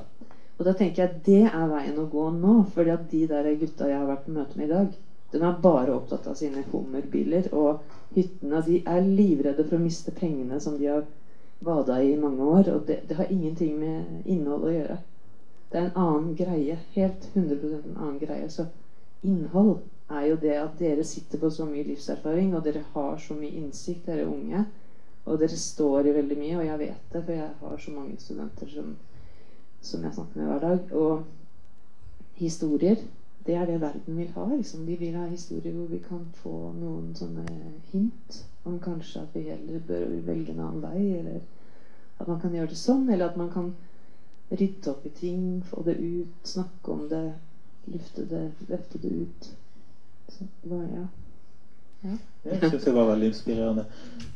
Og da tenker jeg at det er veien å gå nå. fordi at de der gutta jeg har vært på møte med i dag, de er bare opptatt av sine hummerbiler og hyttene. De er livredde for å miste pengene som de har bada i i mange år. Og det, det har ingenting med innhold å gjøre. Det er en annen greie. Helt 100% en annen greie. Så innhold er jo det at dere sitter på så mye livserfaring, og dere har så mye innsikt, dere unge. Og dere står i veldig mye, og jeg vet det, for jeg har så mange studenter som, som jeg snakker med hver dag. Og historier, det er det verden vil ha. Liksom. De vil ha historier hvor vi kan få noen sånne hint om kanskje at vi heller bør velge en annen vei, eller at man kan gjøre det sånn, eller at man kan rydde opp i ting, få det ut, snakke om det, lufte det, løfte det ut. Så bare, ja. Ja. Jeg syns jeg var veldig inspirerende.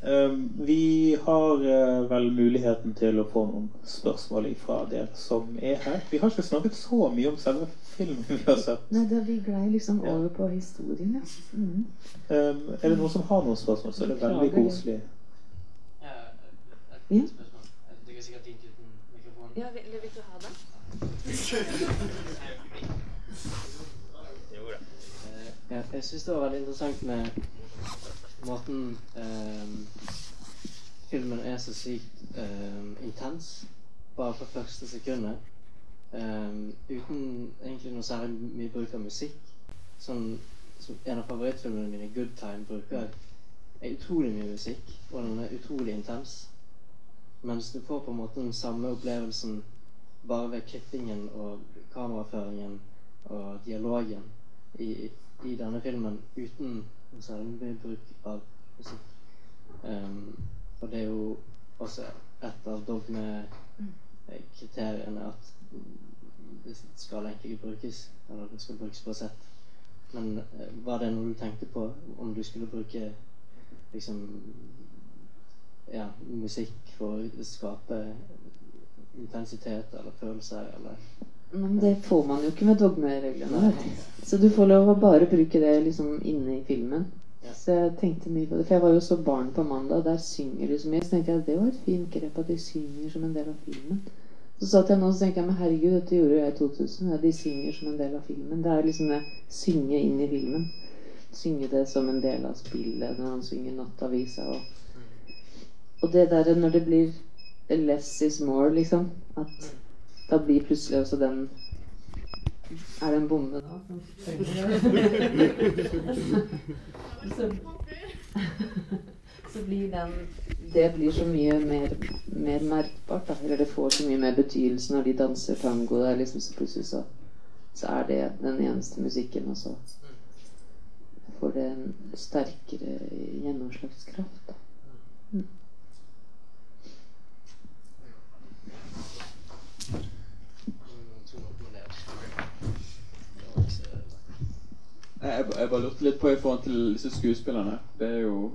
Um, vi har uh, vel muligheten til å få noen spørsmål fra dere som er her. Vi har ikke snakket så mye om selve filmen vi har sett. Nei, da vi glei liksom over på historien, ja. Mm. Um, er det noen som har noen spørsmål, så er det veldig koselig. Ja. Du kan sikkert inn uten mikrofon. Ja, vil, vil du ha den? Ja, jeg syns det var veldig interessant med måten eh, filmen er så sykt eh, intens bare fra første sekundet. Eh, uten egentlig noe særlig mye bruk av musikk. Sånn, som en av favorittfilmene mine, 'Good Time', bruker er utrolig mye musikk, og den er utrolig intens. Mens du får på en måte den samme opplevelsen bare ved klippingen og kameraføringen og dialogen i, i denne filmen uten særlig bruk av musikk. Um, og det er jo også et av dogmekriteriene at det skal egentlig ikke brukes, eller det skal brukes på sett. Men uh, var det noe du tenkte på om du skulle bruke liksom ja, musikk for å skape intensitet eller følelser eller men det får man jo ikke med dogmereglene. Så du får lov å bare bruke det liksom inne i filmen. Så jeg tenkte mye på det. For jeg var jo så barn på mandag. Der synger de så mye. Så tenkte jeg at det var et fint grep at de synger som en del av filmen. Så satt jeg nå og tenkte jeg, men herregud, dette gjorde jeg i 2000. Ja, de synger som en del av filmen. Det er liksom det synge inn i filmen. Synge det som en del av spillet når han synger Nattavisa og Og det der når det blir less is more, liksom. At da blir plutselig også den Er det en bombe da? så, så blir den Det blir så mye mer, mer merkbart. Da. Eller det får så mye mer betydelse når de danser tango. Der, liksom, så plutselig så, så er det den eneste musikken, og så får det en sterkere gjennomslagskraft. Da. Mm. Jeg, bare lurte litt på i forhold til disse skuespillerne. Det er jo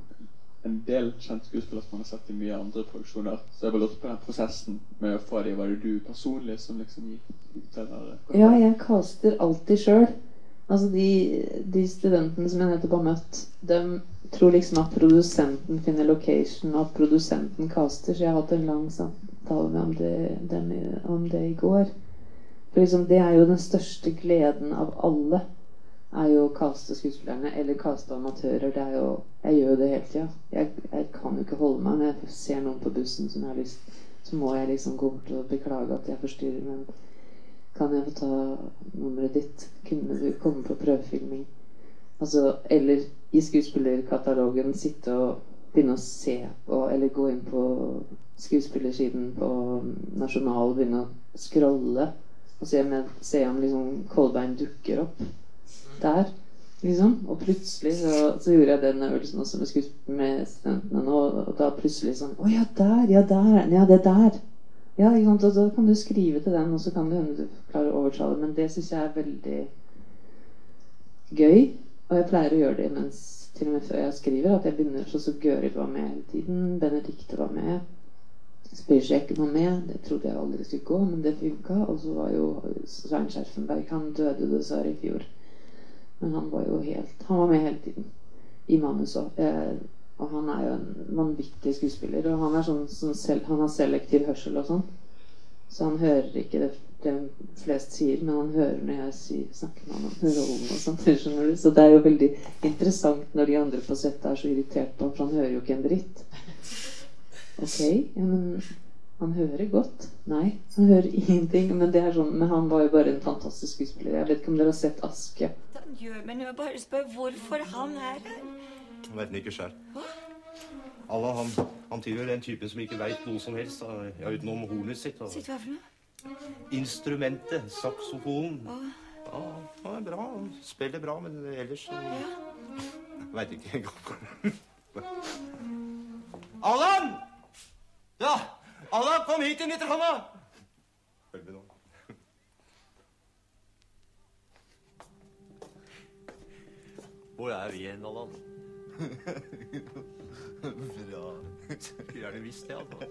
en del kjente skuespillere som man har sett i mye andre produksjoner. Så jeg bare lurte på den prosessen med å få dem. Var det du personlig som liksom gikk ut eller? Ja, jeg caster alltid sjøl. Altså de, de, studentene som jeg nettopp har møtt, de tror liksom at produsenten finner location, og at produsenten caster. Så jeg har hatt en lang samtale med om det, dem, om det i går. For liksom, det er jo den største gleden av alle er jo å kaste skuespillerne eller kaste amatører. Det er jo, jeg gjør jo det hele tida. Jeg, jeg, kan jo ikke holde meg når jeg ser noen på bussen som jeg har lyst Så må jeg liksom gå bort og beklage at jeg forstyrrer, men kan jeg få ta nummeret ditt? Kunne du komme på prøvefilming? Altså, eller i skuespillerkatalogen sitte og begynne å se på, eller gå inn på skuespillersiden på Nasjonal og begynne å scrolle og se, med, se om liksom Kolbein dukker opp der. Liksom. Og plutselig så, så, gjorde jeg den øvelsen også med, studentene Og, Og da plutselig sånn Å ja, der! Ja, der! Ja, det er der! Ja, ikke sant? og da kan du skrive til den, og så kan det hende du klarer å overtale. Men det syns jeg er veldig gøy. Og jeg pleier å gjøre det mens, til og med før jeg skriver. At jeg begynner sånn som Gøril var med hele tiden. Benedicte var med. Spyrsjekken var med. Det trodde jeg aldri skulle gå, men det funka. Og så var jo Svein Skjerfenberg Han døde dessverre i fjor. Men han var jo helt Han var med hele tiden. I manus òg. Eh, og han er jo en vanvittig skuespiller. Og han, sånn, som selv, han har selektiv hørsel og sånn. Så han hører ikke det, det flest sier, men han hører når jeg sier, snakker med ham om rollen og sånt. skjønner du? Så det er jo veldig interessant når de andre på settet er så irritert på ham, for han hører jo ikke en dritt. Ok, ja, men han hører godt. Nei, han hører ingenting. Men, det er sånn, men han var jo bare en fantastisk skuespiller. Jeg vet ikke om dere har sett Aske? Han gjør meg noe, bare spør hvorfor han er her. Han vet den ikke sjøl. Allah han, han tilhører den typen som ikke veit noe som helst ja, utenom hornet sitt. Sitt hva for noe? instrumentet, saksofonen. Ja, han er bra. Han spiller bra, men ellers ja. Veit ikke engang. Allan! Ja! Allan, kom hit inn mitt kom Hvor er vi hen, Allan? Bra. Skulle gjerne visst det, altså.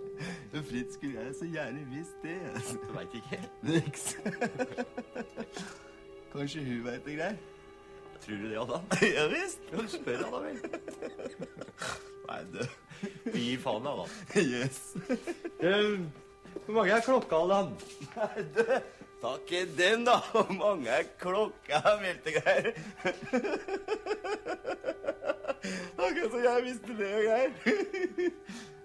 Fritz skulle jeg så gjerne visst det. Du veit ikke? Niks. Kanskje hun veit det greier? Tror du det, Allan? Ja visst. Ja, spør han vel. Nei, du. Gi faen, Allan. Yes. Hvor mange er klokka, Allan? Nei, du. Ta i den, da. Hvor mange er klokka, Meltegreier? Akkurat som jeg visste det, Geir.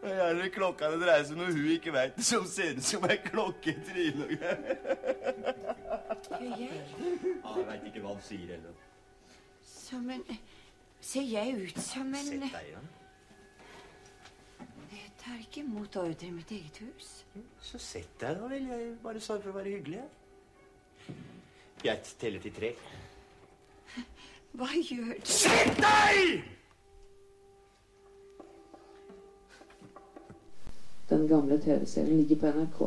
Det er gjerne klokka det dreier seg om noe hun ikke veit, som ser ut som ei klokke i trynet. og greier. Jeg? Ja, jeg veit ikke hva han sier heller. Som en Ser jeg ut som en Sett deg igjen. Jeg tar ikke imot ordre i mitt eget hus. Så sett deg da vel. Jeg bare sa for å være hyggelig. Jeg. Teller til tre. Hva gjør du? Sett deg! Den gamle TV-serien ligger på NRK.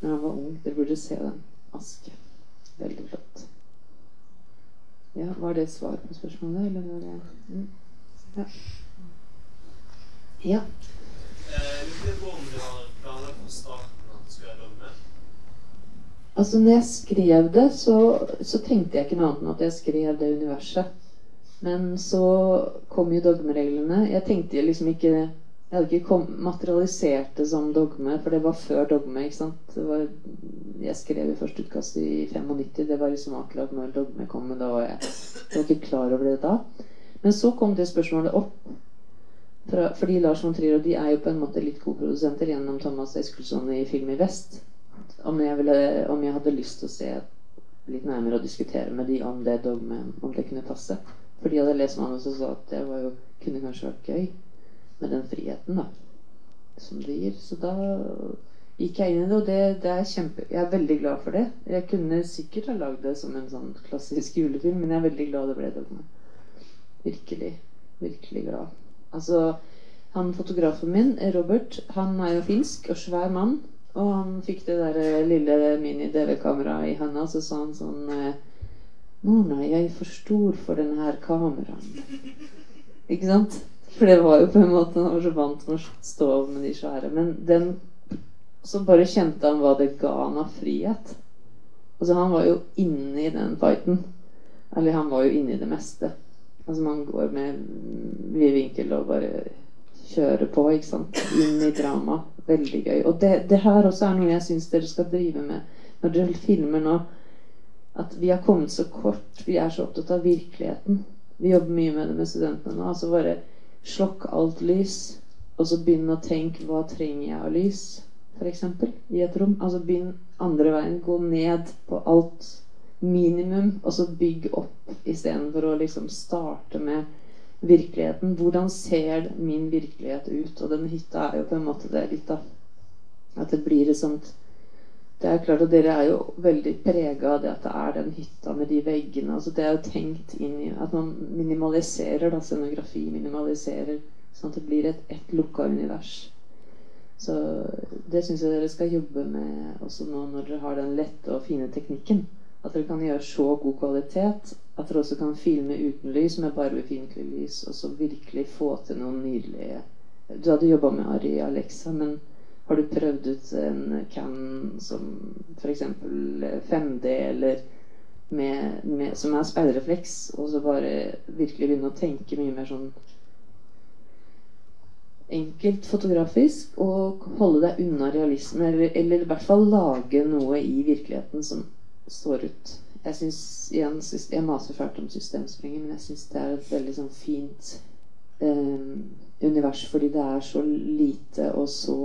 Når han var ung. Dere burde se den. Aske. Veldig flott. Ja, Var det svar på spørsmålet, eller var det mm. Ja. ja. Altså, når jeg skrev det, så, så tenkte jeg ikke noe annet enn at jeg skrev det universet. Men så kom jo dogmereglene. Jeg tenkte liksom ikke Jeg hadde ikke kom, materialisert det som dogme, for det var før dogme. ikke sant? Det var, jeg skrev i første utkast i 95. Det var liksom akkurat når dogme kom. Men da var jeg, jeg var ikke klar over det da. Men så kom det spørsmålet opp. Fra, fordi Lars von Trier og de er jo på en måte litt koprodusenter gjennom Thomas Eskilsson i Film i Vest. Om jeg, ville, om jeg hadde lyst til å se litt nærmere og diskutere med de om det dogme, om det kunne passe. For de hadde lest manuset og sa at det jo, kunne kanskje vært gøy med den friheten da som det gir. Så da gikk jeg inn i det, og det, det er kjempe, jeg er veldig glad for det. Jeg kunne sikkert ha lagd det som en sånn klassisk julefilm, men jeg er veldig glad det ble dogme. Virkelig. Virkelig glad. Altså, han fotografen min, Robert, han er jo finsk og svær mann. Og han fikk det der eh, lille mini-DV-kameraet i handa, så sa han sånn eh, Mona, jeg er for stor for denne her kameraen. Ikke sant? For det var jo på en måte Han var så vant med å stå med de svære. Men den Så bare kjente han hva det ga han av frihet. Altså, han var jo inne i den fighten. Eller han var jo inne i det meste. Altså, man går med vid vinkel og bare kjører på, ikke sant. Inn i drama. Veldig gøy. Og det, det her også er noe jeg syns dere skal drive med når dere filmer nå. At vi har kommet så kort. Vi er så opptatt av virkeligheten. Vi jobber mye med det med studentene nå. Altså bare slokk alt lys, og så begynn å tenke hva trenger jeg av lys, f.eks. i et rom. Altså begynn andre veien. Gå ned på alt minimum, og så bygg opp istedenfor å liksom starte med virkeligheten. Hvordan ser min virkelighet ut? Og den hytta er jo på en måte det litt, da. At det blir et sånt Det er klart at dere er jo veldig prega av det at det er den hytta med de veggene. altså Det er jo tenkt inn i At man minimaliserer da, scenografi. Minimaliserer sånn at det blir et, ett lukka univers. Så det syns jeg dere skal jobbe med også nå når dere har den lette og fine teknikken. At dere kan gjøre så god kvalitet at dere også kan filme uten lys med bare befintlig lys, og så virkelig få til noen nydelige Du hadde jobba med Ari Alexa, men har du prøvd ut en Can som f.eks. 5D, eller med, med, som er speilrefleks, og så bare virkelig begynne å tenke mye mer sånn enkelt fotografisk og holde deg unna realisme, eller, eller, i hvert fall lage noe i virkeligheten som står ut. Jeg syns igjen, jeg maser fælt om systemsprenger, men jeg syns det er et veldig sånn fint eh, univers fordi det er så lite og så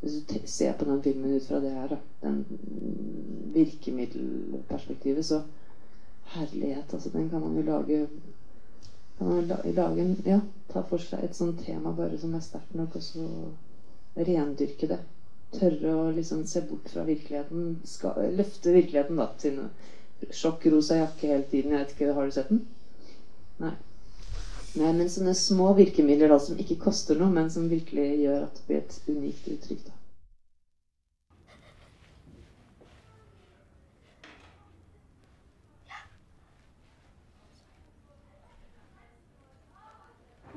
Hvis du ser på den filmen ut fra det her, da, den virkemiddelperspektivet, så Herlighet, altså. Den kan man jo lage lage en, ja, ta for seg et sånt tema bare som er sterkt nok, og så rendyrke det. Tørre å liksom se bort fra virkeligheten. Skal, løfte virkeligheten da til sjokkrosa jakke hele tiden. Jeg vet ikke, Har du sett den? Nei. Nei, men sånne små virkemidler da som ikke koster noe, men som virkelig gjør at det blir et unikt uttrykk. da.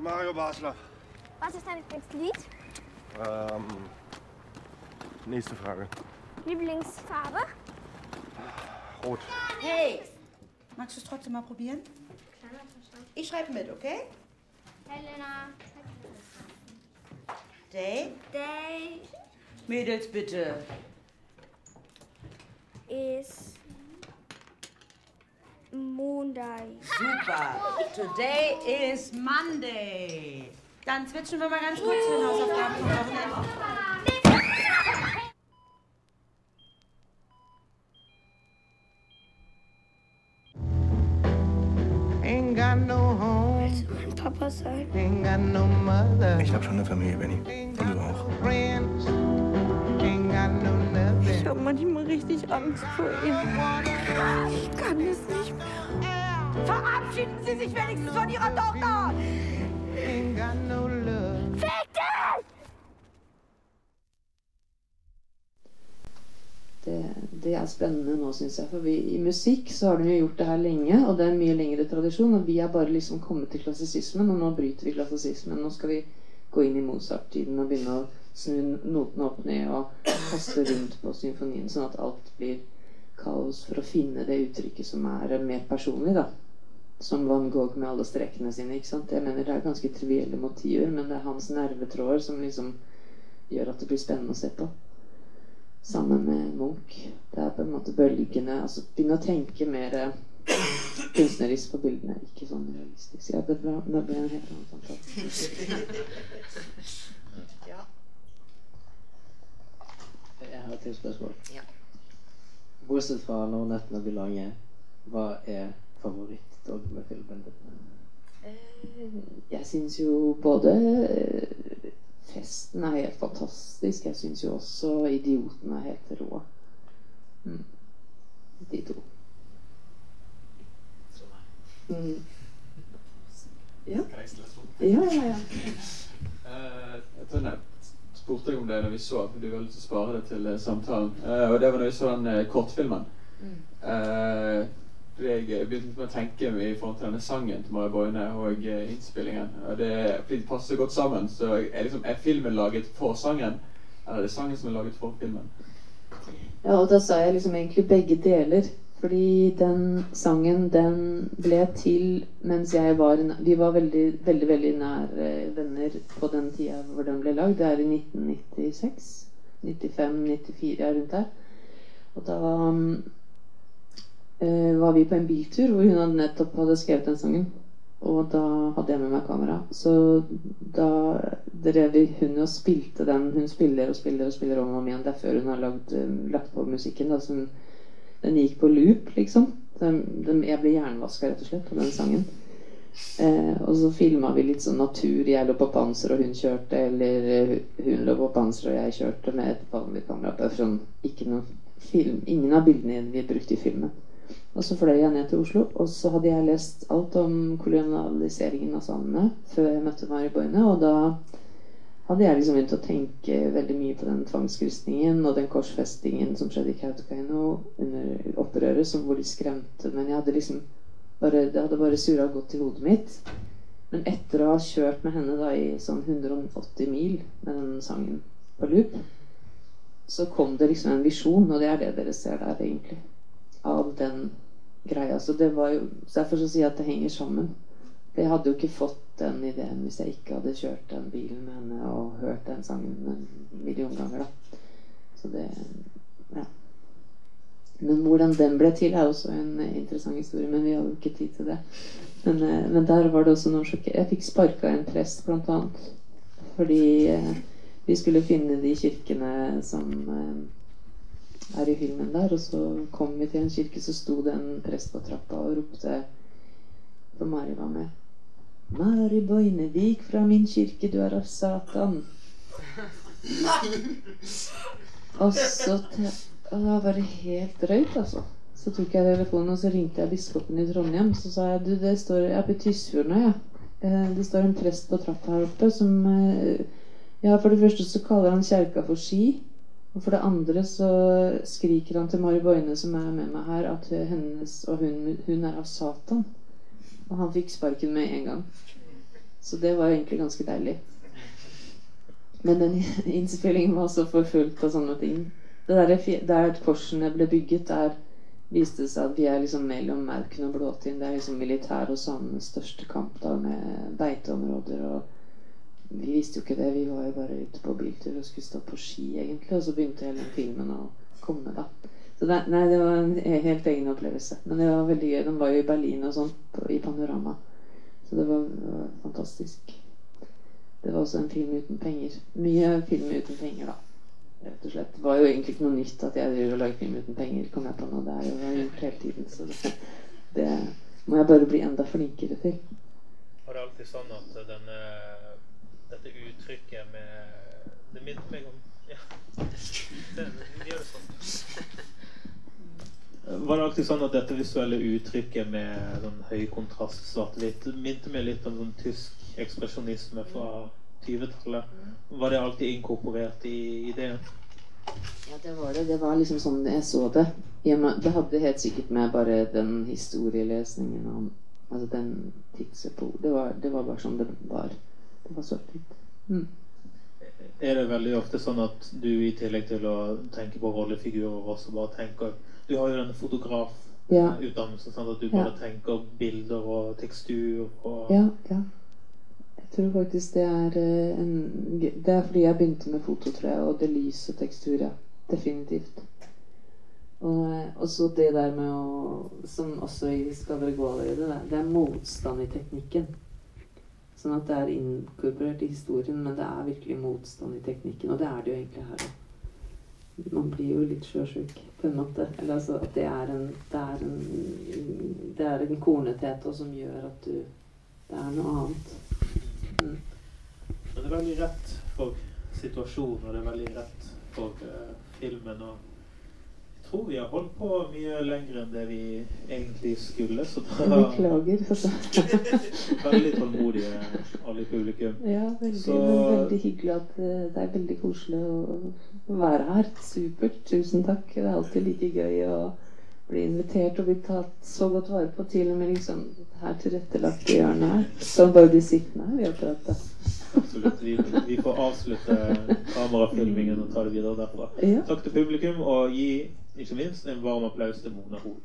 Mario Basler. Was ist dein Lieblingslied? Ähm, nächste Frage. Lieblingsfarbe? Rot. Hey, magst du es trotzdem mal probieren? Ich schreibe mit, okay? Helena. Day? Day Mädels, bitte. is Monday. Super. Today is Monday. Dann switchen wir mal ganz kurz zu den Hausaufgaben vom Wochenende. Papa sein? Ich habe schon eine Familie, Benny. Und du auch. Ich habe manchmal richtig Angst vor ihm. Ich kann es nicht mehr. Verabschieden Sie sich wenigstens von Ihrer Tochter! Det, er spennende nå, syns jeg. For vi, i musikk så har de jo gjort det her lenge, og det er en mye lengre tradisjon. Og vi er bare liksom kommet til klassisismen, og nå bryter vi klassisismen. Nå skal vi gå inn i Mozart-tiden og begynne å snu notene opp ned og kaste rundt på symfonien, sånn at alt blir kaos for å finne det uttrykket som er mer personlig, da. Som Van Gogh med alle strekene sine. ikke sant? Jeg mener Det er ganske trivielle motiver, men det er hans nervetråder som liksom gjør at det blir spennende å se på sammen med Munch. Det er på en måte bølgene altså Begynne å tenke mer eh, kunstnerisk på bildene, ikke sånn realistisk. Ja, det ble, det ble en helt annen samtale. Jeg har et spørsmål. Ja. Bortsett fra 'Når nettene blir lange', hva er favorittdogmefilmen din? Eh, Jeg syns jo både eh, Festen er helt fantastisk. Jeg syns jo også Idioten er helt rå. Mm. De to. Mm. Ja. Ja, ja, ja. Eh, jeg tror jeg spurte deg om det når vi så, for du har lyst til å spare det til eh, samtalen. Eh, og det var når vi så den kortfilmen. Fordi jeg begynte med å tenke i forhold til denne sangen til Maria Boine og eh, innspillingen. Og det, fordi det passer godt sammen. Så er, liksom, er filmen laget for sangen, eller er det sangen som er laget for filmen? Ja, og da sa jeg liksom egentlig begge deler. Fordi den sangen, den ble til mens jeg var Vi var veldig, veldig, veldig nære venner på den tida hvor den ble lagd. Det er i 1996. 95-94, ja, rundt der. Og da eh, var vi på en biltur hvor hun nettopp hadde skrevet den sangen. Og da hadde jeg med meg kamera. Så da drev hun og spilte den. Hun spiller og spiller og spiller om og om igjen. Det er før hun har lagd, eh, lagt på musikken. Da, som, den gikk på loop, liksom. Den, den, jeg ble jernvaska, rett og slett, av den sangen. Eh, og så filma vi litt sånn natur. Jeg lå på panser, og hun kjørte. Eller eh, hun lå på panser, og jeg kjørte med et vanlig kamera. Sånn, ikke noe film. Ingen av bildene vi brukte i filmen. Og så fløy jeg ned til Oslo, og så hadde jeg lest alt om kolonialiseringen av samene før jeg møtte Mari Boine, og da hadde jeg liksom begynt å tenke veldig mye på den tvangskrysningen og den korsfestingen som skjedde i Kautokeino under opprøret, som hvor de skremte. Men jeg hadde liksom bare, det hadde bare surra godt i hodet mitt. Men etter å ha kjørt med henne da i sånn 180 mil med den sangen på loop, så kom det liksom en visjon, og det er det dere ser der, egentlig. Av den greia. Så det var jo Derfor så sier jeg at det henger sammen. Jeg hadde jo ikke fått den ideen hvis jeg ikke hadde kjørt den bilen med henne og hørt den sangen en million ganger, da. Så det Ja. Men hvordan den ble til, er også en interessant historie. Men vi har jo ikke tid til det. Men, eh, men der var det også noe sjokk. Jeg fikk sparka en prest, blant annet. Fordi eh, vi skulle finne de kirkene som eh, er i filmen der. Og så kom vi til en kirke, så sto det en prest på trappa og ropte For Mari var med. Mari Boinevik fra min kirke, du er av Satan. Og så da var det helt drøyt, altså. Så tok jeg telefonen og så ringte jeg biskopen i Trondheim. Så sa jeg du, det står, jeg er på Tysfjord nå, jeg. Ja. Det står en prest på trappa her oppe som eh, Ja, for det første så kaller han kjerka for Ski. Og for det andre så skriker han til Mari Boine, som er med meg her, at hennes og hun, hun er av Satan. Og han fikk sparken med en gang. Så det var egentlig ganske deilig. Men den innspillingen var også forfulgt av sånne ting. Det der, der korsene ble bygget, der viste det seg at vi er liksom mellom Mauken og Blåtind. Det er liksom militær og samenes største kamp da med beiteområder. og Vi visste jo ikke det. Vi var jo bare ute på biltur og skulle stå på ski, egentlig. Og så begynte hele den filmen å komme, da. Så det, nei, det var en helt egen opplevelse. Men det var veldig gøy. Den var jo i Berlin og sånn, i Panorama. Så det var, det var fantastisk. Det var også en film uten penger. Mye film uten penger, da. Rett og slett. Det var jo egentlig ikke noe nytt at jeg driver og lager film uten penger. kom jeg på nå. Det er jo gjort hele tiden. Så det, det må jeg bare bli enda flinkere til. Var det alltid sånn at denne, dette uttrykket med Det minner meg om Ja. Det, vi gjør det sånn. Var det alltid sånn at dette visuelle uttrykket med sånn høy kontrast, svart-hvitt, minte meg litt om sånn tysk ekspresjonisme fra 20-tallet? Var det alltid inkorporert i ideen? Ja, det var det. Det var liksom sånn jeg så det. Det hadde helt sikkert med bare den historielesningen om Altså den tidsepoken det, det var bare sånn det var. Det var så fint. Mm. Er det veldig ofte sånn at du i tillegg til å tenke på rollefigurer også bare tenker Du har jo denne Ja. fotografutdannelsen, sånn at du Ja. bare tenker bilder og tekstur og Ja, ja. Jeg tror faktisk det er eh, en Det er fordi jeg begynte med foto, tror jeg, og det lys og tekstur, ja. Definitivt. Og, eh, og så det der med å Som også i Skal dere gå allerede, det, det er motstand i teknikken. Sånn at det er inkorporert i historien, men det er virkelig motstand i teknikken. Og det er det jo egentlig her òg. Man blir jo litt sjøsjuk på en måte. Eller altså at det er en Det er en, en kornethet også som gjør at du Det er noe annet. Mm. Det er veldig rett for situasjonen, og det er veldig rett for uh, filmen. Og tror vi har holdt på mye lenger enn det vi egentlig skulle. Så da beklager, veldig tålmodige alle i publikum. Ja, veldig, Så veldig hyggelig at eh, Det er veldig koselig å å være her. Supert. Tusen takk. Det er alltid like gøy å bli invitert og bli tatt så godt vare på. Til og med liksom her tilrettelagte hjørnet her. Så bare bli sittende her. Vi har pratet. Absolutt. Vi, vi får avslutte kamerafilmingen og ta det videre derfra. Ja. Takk til publikum, og gi ikke minst en varm applaus til Mona Hoel.